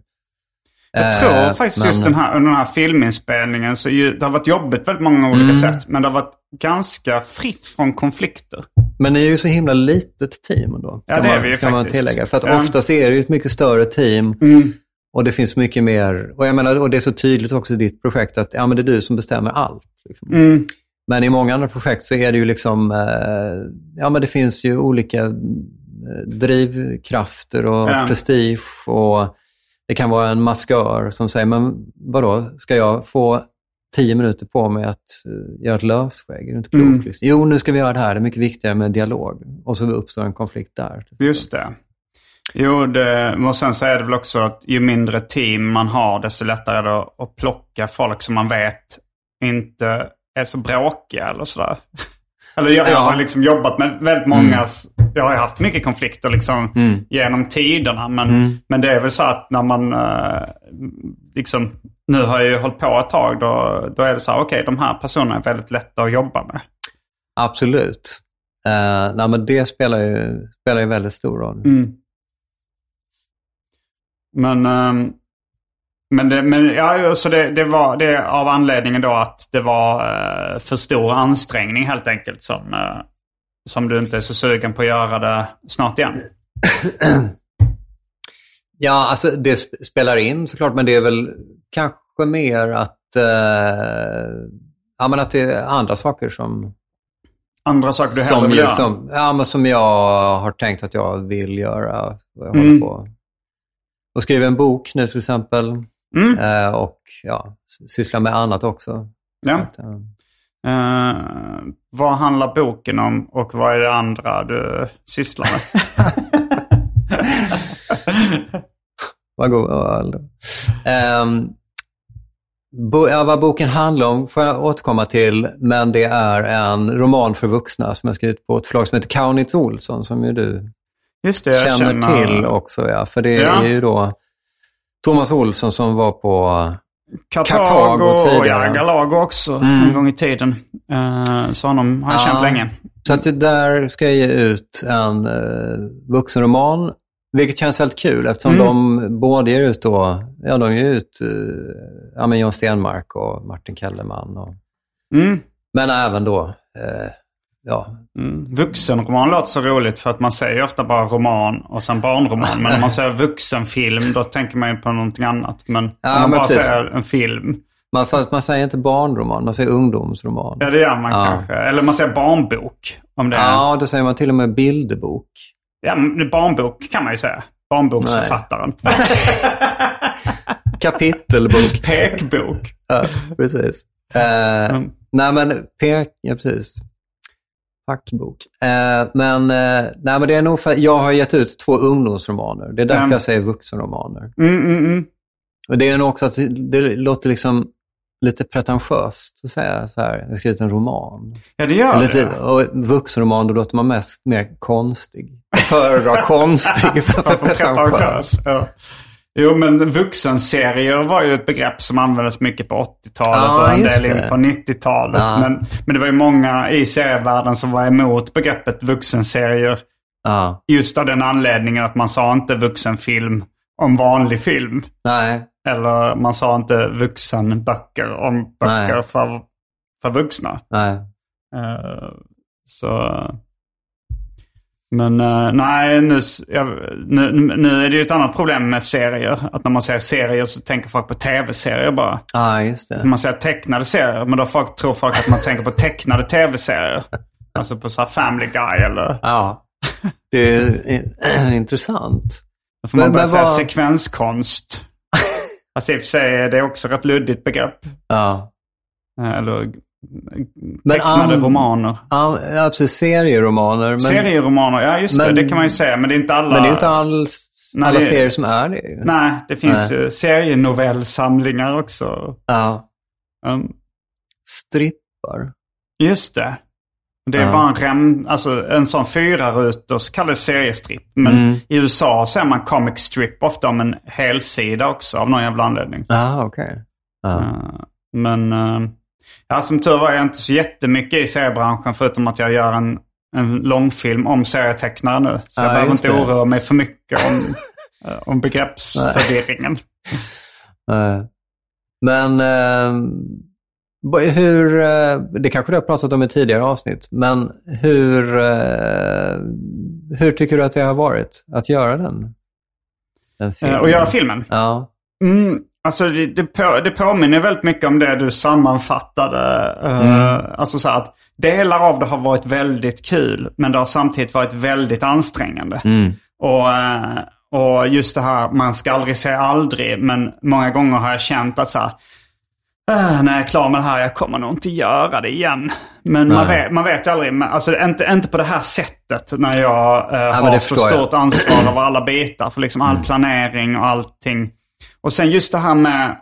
Jag tror eh, faktiskt men... just den här, under den här filminspelningen så ju, det har varit jobbigt väldigt många olika mm. sätt. Men det har varit ganska fritt från konflikter. Men ni är ju så himla litet team då. Ja, det är vi ju faktiskt. man tillägga. För att ja. oftast är det ju ett mycket större team. Mm. Och det finns mycket mer, och jag menar, och det är så tydligt också i ditt projekt att ja, men det är du som bestämmer allt. Liksom. Mm. Men i många andra projekt så är det ju liksom, eh, ja men det finns ju olika eh, drivkrafter och ja. prestige och det kan vara en maskör som säger, men vadå, ska jag få tio minuter på mig att uh, göra ett lösskägg? Är det inte klokt? Mm. Jo, nu ska vi göra det här. Det är mycket viktigare med dialog. Och så uppstår en konflikt där. Just det. Jo, det, och sen så är det väl också att ju mindre team man har desto lättare är det att plocka folk som man vet inte är så bråkiga eller sådär. Eller jag, jag har liksom jobbat med väldigt många, mm. jag har haft mycket konflikter liksom mm. genom tiderna. Men, mm. men det är väl så att när man uh, liksom, nu har jag ju hållit på ett tag, då, då är det så här, okej okay, de här personerna är väldigt lätta att jobba med. Absolut. Uh, nej, men det spelar ju, spelar ju väldigt stor roll. Mm. Men, ehm, men, det, men ja, så det, det var det av anledningen då att det var uh, för stor ansträngning helt enkelt som, uh, som du inte är så sugen på att göra det snart igen. Ja, alltså det spelar in såklart, men det är väl kanske mer att, uh, ja, men att det är andra saker som... Andra saker du hellre vill göra? Som, ja, men som jag har tänkt att jag vill göra. Jag mm. på och skriver en bok nu till exempel. Mm. Eh, och ja, sysslar med annat också. Ja. Att, uh... Uh, vad handlar boken om och vad är det andra du sysslar med? vad god um, bo, ja, Vad boken handlar om får jag återkomma till, men det är en roman för vuxna som jag skrivit på ett förlag som heter Kaunitz Olsson som ju du Just det, känner, känner, till också. Ja. För det ja. är ju då Thomas Olsson som var på Kartago, tidigare. ja, Galago också mm. en gång i tiden. Uh, så honom har jag ja, känt länge. Så att där ska jag ge ut en uh, vuxenroman. Vilket känns väldigt kul eftersom mm. de både ger ut då, ja de ger ut uh, ja, men John Stenmark och Martin Kellerman. Och, mm. Men även då uh, ja. Mm. Vuxenroman låter så roligt för att man säger ofta bara roman och sen barnroman. Men om man säger vuxenfilm då tänker man ju på någonting annat. Men ja, om man bara precis. säger en film. Man, man säger inte barnroman, man säger ungdomsroman. Ja, det gör man ja. kanske. Eller man säger barnbok. Om det är... Ja, då säger man till och med bilderbok. Ja, barnbok kan man ju säga. Barnboksförfattaren. Kapitelbok. Pekbok. Ja, precis. Eh, Mm. Nej, men pek... Ja, precis. Fackbok. Eh, men, eh, nej, men det är nog för jag har gett ut två ungdomsromaner. Det är därför Mm. jag säger vuxenromaner. Mm, mm, mm. Och det är nog också att det, låter liksom lite pretentiöst att säga så här, jag har skrivit en roman. Ja, det gör Lite, det. och vuxenroman, då låter man mest mer konstig. Föredrar konstig pretentiös. pretentiös? Ja. Jo, men vuxenserier var ju ett begrepp som användes mycket på 80-talet Ja, och en del in på 90-talet. Ja. Men, men det var ju många i serievärlden som var emot begreppet vuxenserier. Ja, Just av den anledningen att man sa inte vuxenfilm om vanlig film. nej. Eller man sa inte vuxenböcker om böcker Nej. för, för vuxna. nej. Eh, så... Men eh, nej, nu, jag, nu, nu är det ju ett annat problem med serier. Att när man säger serier så tänker folk på tv-serier bara. Ja, just det. När man säger tecknade serier, men då folk, tror folk att man tänker på tecknade tv-serier. Alltså på så här Family Guy eller... Ja. Det är in- intressant. Då får man Men- börja men säga vad- sekvenskonst. Alltså i och för sig är det också ett luddigt begrepp. Ja. Eh, Eller tecknade romaner. Ja, ja, precis. Serieromaner. Men, Serieromaner, ja just men- det, det kan man ju säga. Men det är inte alla... men det är inte alls Nej, alla det- serier som är det. ju. Nej, det finns Nej. ju serienovellsamlingar också. Ja. Um, Strippar. just det. Det är Ja. bara en rem, alltså en sån fyra ruters kallas seriestripp. Men Mm. i USA säger man comic strip ofta om en helsida också av någon jävla anledning. Ja, okej. Ja. Uh, men uh, ja, som tur var är jag inte så jättemycket i seriebranschen förutom att jag gör en, en långfilm om serietecknare nu. Så jag Ja, behöver inte det. oroa mig för mycket om, eh, om begreppsförvirringen. Eh, Men eh, hur, eh, det kanske du har pratat om i tidigare avsnitt, men hur, eh, hur tycker du att det har varit att göra den? den Uh, filmen? och göra filmen. Ja. Mm, alltså det, det, på, det påminner väldigt mycket om det du sammanfattade. eh, Alltså så att delar av det har varit väldigt kul, men det har samtidigt varit väldigt ansträngande. Mm. Och, eh, och just det här, man ska aldrig säga aldrig, men många gånger har jag känt att så här, "Ah, när jag är klar med det här, jag kommer nog inte göra det igen. Men man vet, man vet ju aldrig, men alltså inte, inte på det här sättet när jag eh, men har så jag. stort ansvar över alla bitar. För liksom all planering och allting. Och sen just det här med,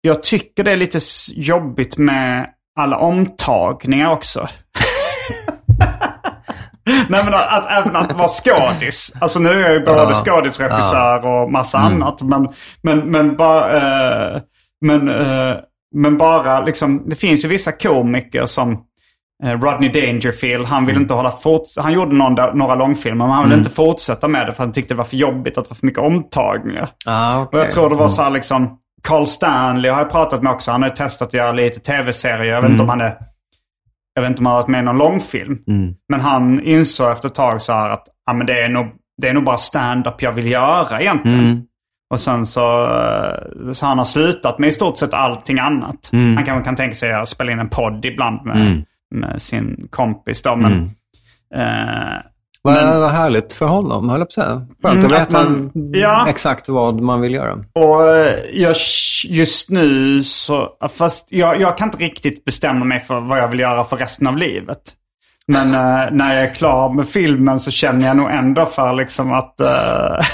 jag tycker det är lite jobbigt med alla omtagningar också. Nej men att, att även att vara skådis. Alltså nu är jag ju både Ja. skådisregissör och massa annat. Men, men, men bara... Eh, men, eh, men bara liksom, det finns ju vissa komiker som Rodney Dangerfield, han vill inte hålla fort, Han gjorde någon, några långfilmer men han ville inte fortsätta med det för han tyckte det var för jobbigt att det var för mycket omtagningar. Ah, Och jag tror det var så här liksom, Carl Stanley har jag pratat med också. Han har ju testat att göra lite tv-serier. Jag vet inte om han är, jag vet inte om han har varit med i någon långfilm. Men han insåg efter ett tag så här att ja, men det, är nog, det är nog bara stand-up jag vill göra egentligen. Och sen så, eh, så han har slutat med i stort sett allting annat. Han kanske kan tänka sig att spela in en podd ibland med, med sin kompis då. Men, eh, Vad, Men- vad härligt för honom, höll jag på att säga. Skönt Mm, att att veta ja. exakt vad man vill göra. Och eh, jag, just nu så, fast jag, jag kan inte riktigt bestämma mig för vad jag vill göra för resten av livet. Men eh, när jag är klar med filmen så känner jag nog ändå för liksom att... eh,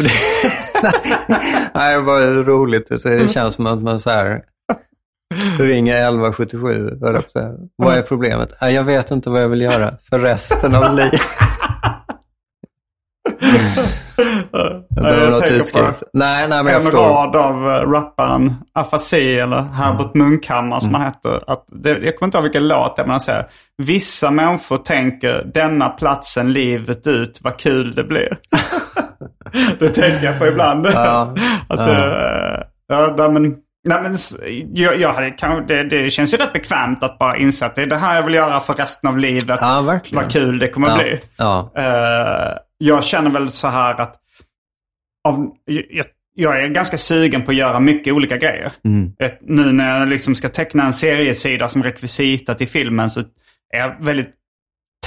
Nej, var roligt. Det känns som att man så här ringer 1177. höll jag på att säga. Vad är problemet? Jag vet inte vad jag vill göra för resten av livet. Jag tänker på Nej, nej, men en rad av eh, rapparen Afasi eller Herbert Munkhammar som han heter. Att det, jag kommer inte ihåg vilken låt det är men han säger Vissa människor tänker denna platsen livet ut, vad kul det blir. det tänker jag på ibland. Ja, att, ja. eh, ja, men, nej, men, jag, jag hade, det, det känns ju rätt bekvämt att bara inse att det är det här jag vill göra för resten av livet. Ja, verkligen. Vad kul det kommer Ja, bli. ja. Eh, jag känner väl så här att av, jag, jag är ganska sugen på att göra mycket olika grejer. Mm. Ett, nu när jag liksom ska teckna en seriesida som rekvisita till filmen så är jag väldigt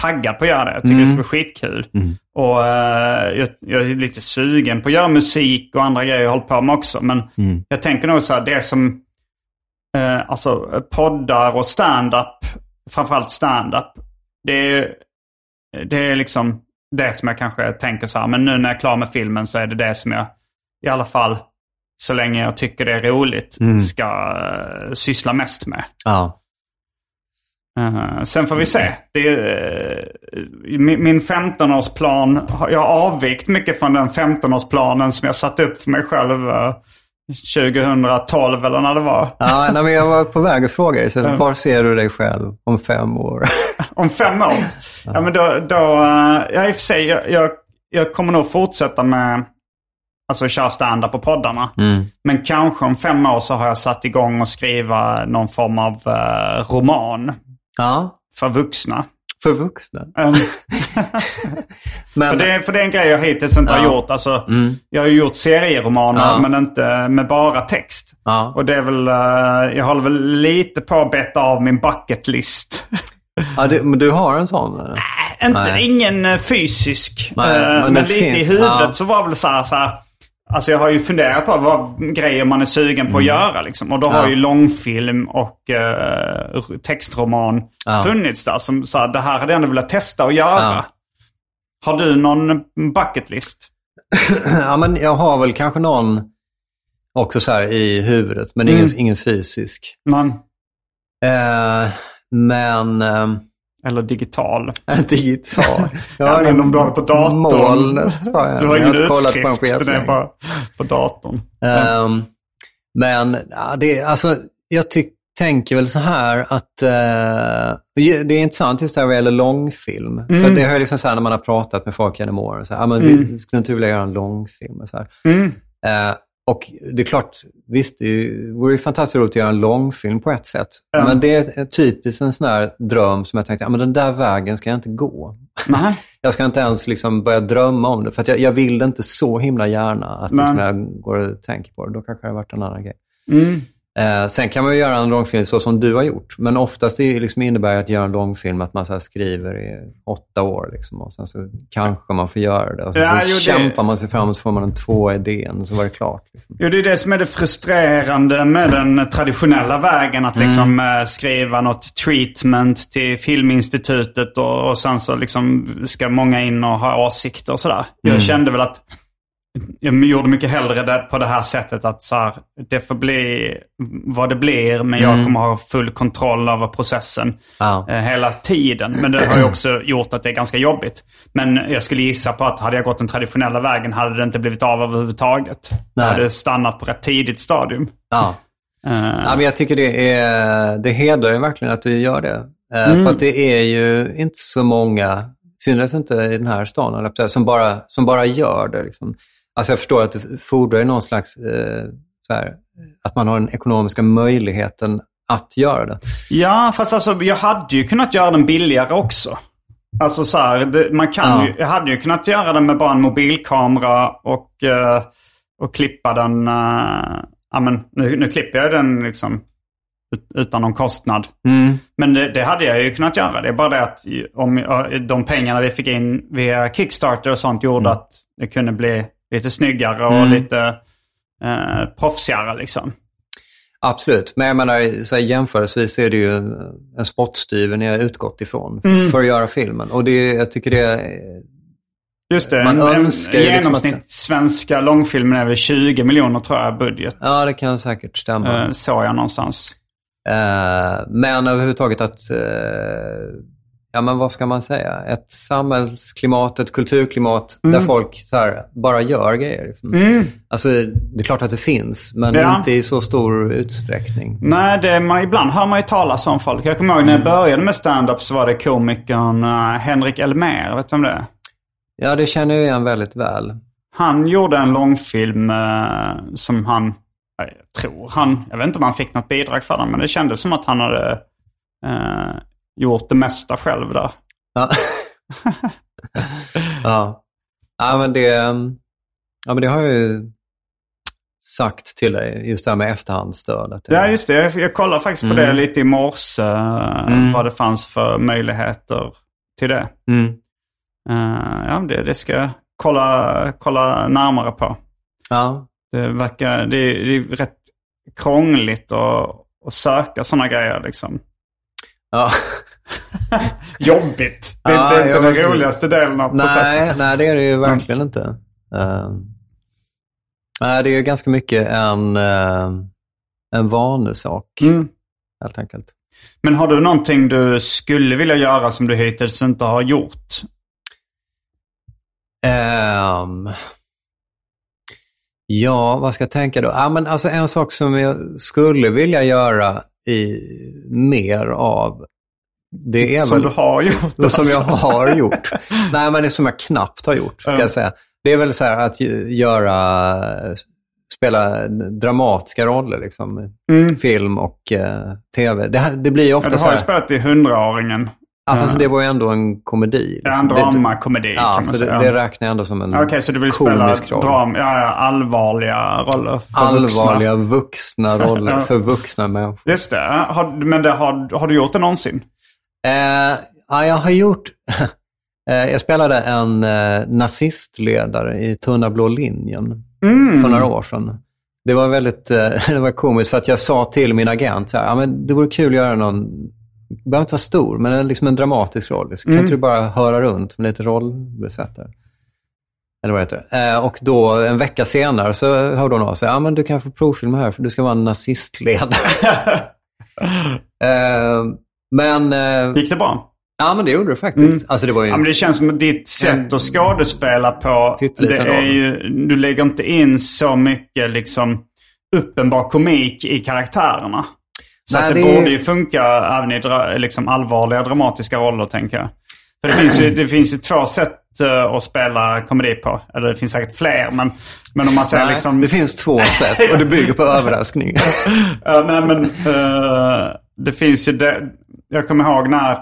taggad på att göra det. Jag tycker det ska bli skitkul. Och eh, jag, jag är lite sugen på att göra musik och andra grejer jag håller på med också. Men jag tänker nog så här, det som eh, alltså poddar och stand-up, framförallt stand-up, det är, det är liksom det som jag kanske tänker så här, men nu när jag är klar med filmen så är det det som jag i alla fall, så länge jag tycker det är roligt, ska eh, syssla mest med. Ja. Eh, sen får vi se. Det eh, min, min 15-årsplan, har- jag har avvikt mycket från den 15-årsplanen som jag satte upp för mig själv eh, 2012 eller när det var. Ja, nej, men jag var på väg att fråga dig, så var ser du dig själv om fem år? Om fem år? Ja, men då, då ja, i och för sig, jag, jag, jag kommer nog fortsätta med Alltså köra stand-up på poddarna. Men kanske om fem år så har jag satt igång och skriva någon form av roman Ja, för vuxna. för vuxna. Um, Men, För det, för det är en grej jag hittills inte har Ja. gjort. Alltså, Jag har ju gjort serieromaner Ja. men inte med bara text. Ja. Och det är väl, eh, jag håller väl lite på att beta av min bucket list. ja, det, men du har en sån? eller? inte, Nej. ingen eh, fysisk. Nej, eh, men men lite finns- i huvudet så var det väl så här, så här. Alltså jag har ju funderat på vad grejer man är sugen på att göra. Liksom. Och då har Mm. Ja. ju långfilm och eh, textroman Ja. funnits där. Som så här, det här hade jag ändå velat testa att göra. Ja. Har du någon bucket list? ja, men jag har väl kanske någon också så här i huvudet, men Mm. ingen, ingen fysisk. Man, Eh, men... ehm, eller digital? digital. Ja, men om du har det på datorn. Molnet har jag. Du har Jag ingen utskrift, den är bara på datorn. Ehm, men det, alltså, jag tyck, tänker väl så här att eh, det är intressant just det här vad gäller långfilm. Mm. För det har jag liksom så här när man har pratat med folk genom åren. Så här, ah, men vi skulle inte vilja göra en långfilm. Och, så. Mm. Eh, och det är klart, visst, det vore ju fantastiskt roligt att göra en långfilm på ett sätt. Ja. Men det är typiskt en sån här dröm som jag tänkte, ah, men den där vägen ska jag inte gå. Nej. Jag ska inte ens liksom börja drömma om det, för jag, jag vill det inte så himla gärna att liksom jag går och tänker på det. Då kanske det har varit en annan grej. Mm. Eh, sen kan man ju göra en långfilm så som du har gjort. Men oftast det liksom innebär att göra en långfilm att man så skriver i åtta år. Liksom, och sen så kanske man får göra det. Och sen Ja, så jo, det- kämpar man sig fram och så får man en tvåa-idén och så var det klart. Liksom. Jo, det är det som är det frustrerande med den traditionella vägen. Att liksom Mm. eh, skriva något treatment till Filminstitutet och, och sen så liksom ska många in och ha åsikter och sådär. Mm. Jag kände väl att jag gjorde mycket hellre det på det här sättet att så här, det får bli vad det blir men jag kommer ha full kontroll över processen Mm. Eh, hela tiden. Men det har ju också gjort att det är ganska jobbigt. Men jag skulle gissa på att hade jag gått den traditionella vägen hade det inte blivit av överhuvudtaget. Nej. hade stannat på rätt tidigt stadium. Ja. Eh, Ja, men jag tycker det, är, det hedrar ju verkligen att du gör det. Eh, Mm. För att det är ju inte så många, i synnerhet inte i den här stan, jag som bara, som bara gör det. Liksom. Alltså jag förstår att det fordrar någon slags, eh, så här, att man har den ekonomiska möjligheten att göra det. Ja, fast alltså jag hade ju kunnat göra den billigare också. Alltså så här, det, man kan Ja. ju, jag hade ju kunnat göra den med bara en mobilkamera och, eh, och klippa den. Uh, ja, men nu, nu klipper jag den liksom ut, utan någon kostnad. Men det, det hade jag ju kunnat göra. Det är bara det att om eh, de pengarna vi fick in via Kickstarter och sånt gjorde att det kunde bli lite snyggare och lite eh, proffsigare liksom. Absolut, men jag menar så här, jämförelsevis är det ju en spottstyver ni har utgått ifrån Mm. för att göra filmen. Och det, jag tycker det är Just det. Man en, en, liksom genomsnitt att- svenska långfilmen är väl 20 miljoner tror jag budget. Ja, det kan säkert stämma. Eh, såg jag någonstans. Eh, men överhuvudtaget att, eh, ja men vad ska man säga, ett samhällsklimat, ett kulturklimat där folk så här, bara gör grejer. Liksom. Alltså, det är klart att det finns, men Ja. inte i så stor utsträckning. Nej, det, man, ibland hör man ju talas om folk. Jag kommer ihåg när jag började med stand-up så var det komikern uh, Henrik Elmer. Vet du vem det är? Ja, det känner jag igen väldigt väl. Han gjorde en långfilm eh, som han, jag tror han, jag vet inte om han fick något bidrag för den, men det kändes som att han hade eh, gjort det mesta själv där. Ja. ja. ja, men det, ja, men det har jag ju sagt till dig, just det här med efterhandsstöd. Ja, just det. Jag, kollade faktiskt på det lite i morse. eh, Mm. Vad det fanns för möjligheter till det. Mm. Eh, ja, det, det ska jag kolla, kolla närmare på. Ja. Det verkar, det, är- det är rätt krångligt att, att söka sådana grejer liksom. Ja. Jobbigt. Det är Ja, inte, inte den roligaste delen av Nej, processen. nej, det är det ju verkligen inte. Uh, nej, det är ju ganska mycket en, uh, en vanesak, Mm. helt enkelt. Men har du någonting du skulle vilja göra som du hittills inte har gjort? Ehm, ja, vad ska jag tänka då? Ja, men alltså en sak som jag skulle vilja göra i, mer av, det är Som väl... du har gjort? Det som jag alltså. har gjort. Nej, men det som jag knappt har gjort, ska Ja. jag säga. Det är väl så här att göra, spela dramatiska roller, liksom. Mm. Film och eh, tv. Det, det blir ju Ja, ofta du så har här, ju spelat i Hundraåringen. Ja, fast det var ju ändå en komedi. Ja, en liksom. Det- dramakomedi Ja, kan man så det, säga. det räknar jag ändå som en Okej, så du vill spela komisk dram, ja, ja, allvarliga roller för vuxna? Allvarliga vuxna roller Ja. för vuxna människor. Just det. Har, men det, har, har du gjort det någonsin? Eh, ja, jag har gjort... eh, jag spelade en eh, nazistledare i Tunna blå linjen Mm. för några år sedan. Det var väldigt det var komiskt för att jag sa till min agent så här, ja, men det vore kul att göra någon, det behöver inte vara stor, men en- liksom en dramatisk roll. Så kan Mm. inte du bara höra runt med lite rollbesättare? Eller vad heter det? Eh, och då en vecka senare så hörde hon av sig, ja men du kan få provfilma här för du ska vara en nazistledare. eh, men, eh, Gick det bra? ja men det gjorde det faktiskt. Mm. Alltså det var ju... Ja, men det känns som att ditt sätt att skådespela på, det är ju, du lägger inte in så mycket liksom uppenbar komik i karaktärerna. Så Nej, att det, det borde ju funka även i dra, liksom allvarliga dramatiska roller, tänker jag. För det finns ju, det finns ju två sätt eh, att spela komedi på. Eller det finns säkert fler, men, men om man säger liksom... Det finns två sätt och det bygger på överraskning. Nej, men eh, det finns ju det. Jag kommer ihåg när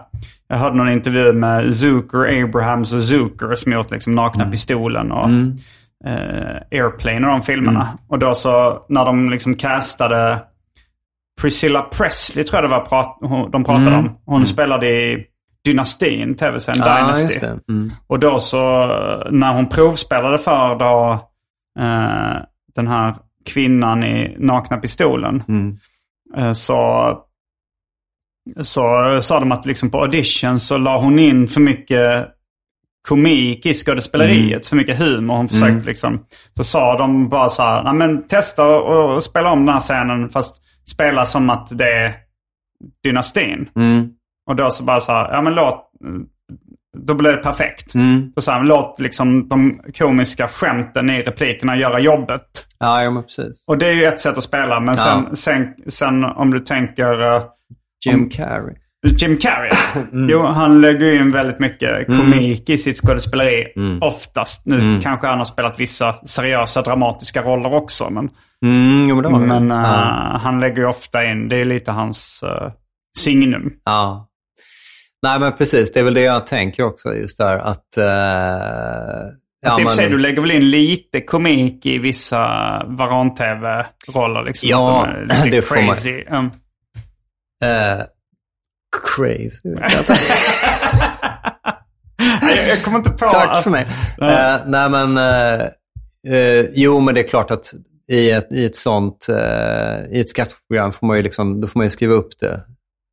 jag hörde någon intervju med Zucker, Abrahams och Zucker som gjort liksom Nakna Pistolen och eh, Airplane och de filmerna. Och då så när de liksom castade Priscilla Presley tror jag det var prat, de pratade om. Hon spelade i Dynastin, tv-serien Ja, Dynasty. Mm. Och då så när hon provspelade för då eh, den här kvinnan i Nakna Pistolen. Mm. eh, så, så sa de att liksom på audition så la hon in för mycket komik i skådespeleriet, för mycket humor. Hon försökte liksom, så sa de bara så här, "Nej, men testa och, och spela om den här scenen fast spela som att det är dynastin. Mm. Och då så bara så här, ja men låt, då blir det perfekt. Mm. Och så här, låt liksom de komiska skämten i replikerna göra jobbet. Ja, ja, men precis. Och det är ju ett sätt att spela. Men sen, Ja. sen, sen om du tänker eh, Jim Carrey. Jim Carrey. Mm. Jo, han lägger in väldigt mycket komik i sitt skådespeleri. Mm. Oftast. Nu kanske han har spelat vissa seriösa dramatiska roller också. Men, Mm, jo, men men ja. han lägger ju ofta in, det är lite hans uh, signum. ja. Nej, men precis. Det är väl det jag tänker också, just där att... Uh, Alltså, i och för sig, du lägger väl in lite komik i vissa varan-tv-roller? Liksom, Ja, de är lite det får man- crazy. Mm. eh, crazy. jag, jag kommer inte på Tack att... för mig. Ja. Eh, nej, men... eh, eh, jo, men det är klart att i ett, i ett sånt... eh, I ett skatteprogram får man ju liksom, då får man ju skriva upp det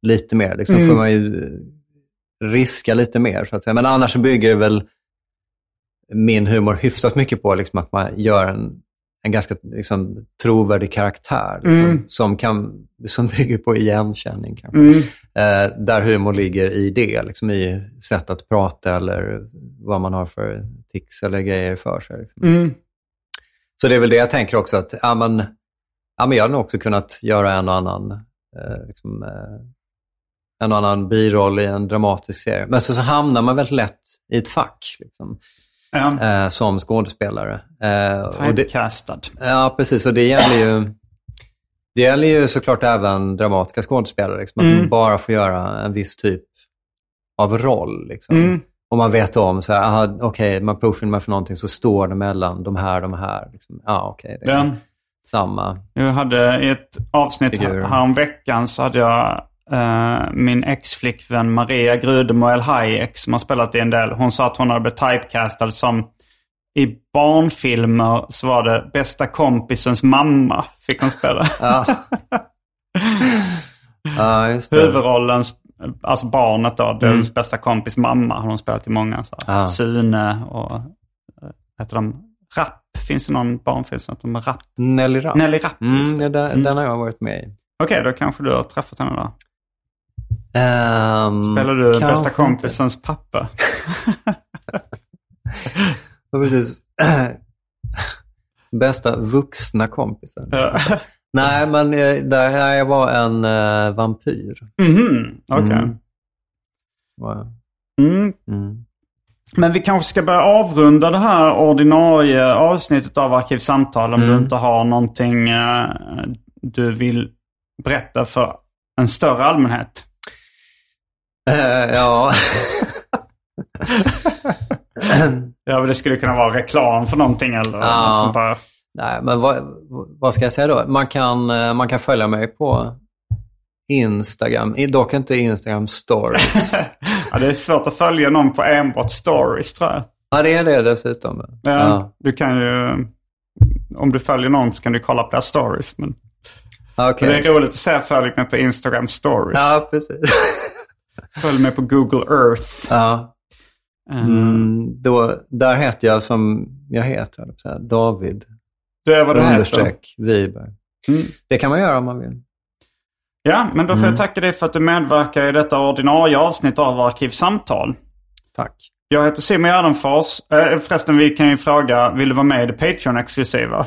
lite mer. Liksom Mm. får man ju riska lite mer, så att säga. Men annars bygger det väl min humor hyfsat mycket på liksom, att man gör en, en ganska liksom, trovärdig karaktär. Liksom, Mm. som, kan, som bygger på igenkänning. Kanske. Mm. Eh, där humor ligger i det, liksom i sätt att prata eller vad man har för tics eller grejer för sig. Liksom. Mm. Så det är väl det jag tänker också, att ja, men, ja, men jag hade nog också kunnat göra en och annan, eh, liksom, eh, en och annan biroll i en dramatisk serie. Men så, så hamnar man väldigt lätt i ett fack liksom, Ja. eh, som skådespelare. Eh, Typecastad. Ja, precis. Och det gäller ju, det gäller ju såklart även dramatiska skådespelare. Liksom, att Mm. man bara får göra en viss typ av roll. Liksom. Mm. Och man vet om, så här, okej, man provfilmar för någonting så står det mellan de här och de här. Liksom. Ja, okej, det Ja. samma. Jag hade i ett avsnitt Figur. här, veckan så hade jag eh, min ex-flickvän Maria Grudemo El Hayek som har spelat i en del. Hon sa att hon hade blivit typecastad som i barnfilmer så var det bästa kompisens mamma fick hon spela. Ja. ja, just det. Huvudrollens, alltså barnet då, dens bästa kompis mamma har hon spelat i många. Så. Ja. Sune och, eh, heter de, Rapp. Finns det någon barnfilm som heter Rapp? Nelly Rapp. Nelly Rapp, just Mm, det. det, den, den har jag varit med i. Okej, då kanske du har träffat henne då. Um, Spelar du bästa kompisens pappa? Ja, precis. bästa vuxna kompisen. Ja. Nej, men eh, där jag var en uh, vampyr. Mhm, okej. Mm. Var jag. Mm. Mm. Men vi kanske ska börja avrunda det här ordinarie avsnittet av Arkivsamtal om Mm. du inte har någonting eh, du vill berätta för en större allmänhet. Eh, ja. Ja, men det skulle kunna vara reklam för någonting eller Ja. något sånt där. Nej, men vad, vad ska jag säga då? Man kan, eh, man kan följa mig på Instagram. Dock inte Instagram stories. Ja, det är svårt att följa någon på enbart stories tror jag. ja, det är det dessutom. Ja, Ja. Du kan ju, om du följer någon så kan du kolla på deras stories. Men Okej. Det är roligt att se följ mig på Instagram stories. Ja, precis. Följ mig på Google Earth. ja. Eh, Mm, då, där heter jag som jag heter, att säga, David Det är vad det understreck Wiberg. Mm. Det kan man göra om man vill. Ja, men då får Mm. jag tacka dig för att du medverkar i detta ordinarie avsnitt av Arkivsamtal. Tack. Jag heter Simon Gärdenfors. Eh, förresten, vi kan ju fråga, vill du vara med i det Patreon-exklusiva?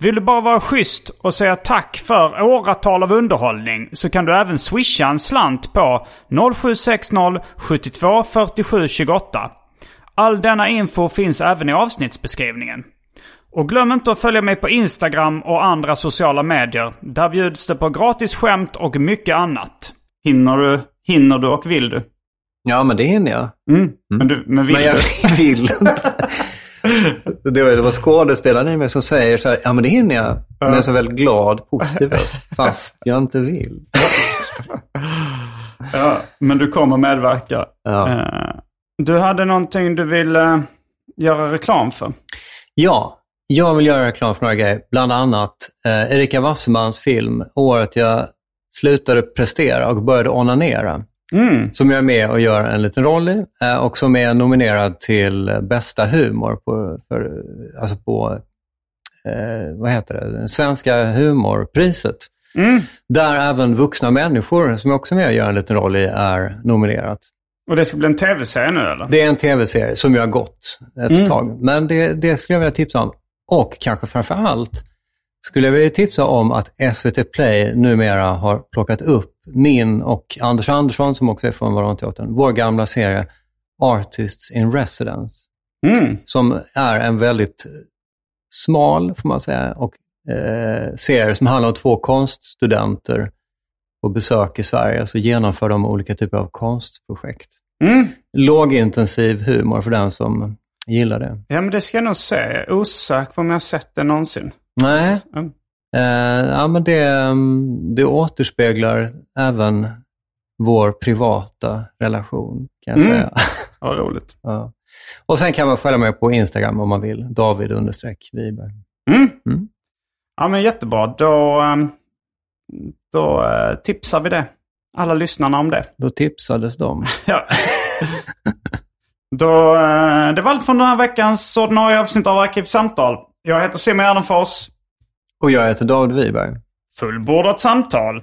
Vill du bara vara schysst och säga tack för åratal av underhållning så kan du även swisha en slant på 0760 72 47 28. All denna info finns även i avsnittsbeskrivningen. Och glöm inte att följa mig på Instagram och andra sociala medier. Där bjuds det på gratis skämt och mycket annat. Hinner du, hinner du och vill du? Ja, men det hinner jag. Mm. Men, du, men vill Men jag du? vill inte. Det var, det var skådespelaren i mig som säger så här, ja men det hinner jag. Men jag är så väldigt glad, positiv röst, fast jag inte vill. Ja, men du kommer medverka. Ja. Eh, du hade någonting du ville göra reklam för? Ja, jag vill göra reklam för några grejer. Bland annat eh, Erika Wassermans film Året jag slutade prestera och började onanera. Mm. Som jag är med och gör en liten roll i eh, och som är nominerad till bästa humor på, för, alltså på eh, vad heter det? Svenska humorpriset. Mm. Där även vuxna människor, som jag också är med och gör en liten roll i, är nominerat. Och det ska bli en tv-serie nu eller? Det är en tv-serie som jag har gått ett Mm. tag. Men det, det skulle jag vilja tipsa om. Och kanske framför allt skulle jag vilja tipsa om att SVT Play numera har plockat upp min och Anders Andersson, som också är från Varanteatern, vår gamla serie Artists in Residence. Mm. Som är en väldigt smal, får man säga, och eh, serie som handlar om två konststudenter på besök i Sverige. Så genomför de olika typer av konstprojekt. Mm. Lågintensiv humor för den som gillar det. Ja, men det ska jag nog är osäker på om jag har sett det någonsin. Nej, Mm. Eh, ja, men det, mm, det återspeglar även vår privata relation, kan jag Mm. säga. Ja, roligt. Ja. Och sen kan man följa mig på Instagram om man vill. David understreck Wiberg. Mm. Mm. Ja, men jättebra. Då, ehm, då eh, tipsar vi det. Alla lyssnarna om det. Då tipsades de. Ja. Då, eh, det var allt från den här veckans ordinarie avsnitt av Arkivsamtal. Jag heter Simon Gärdenfors. Och jag heter David Wiberg. Fullbordat samtal.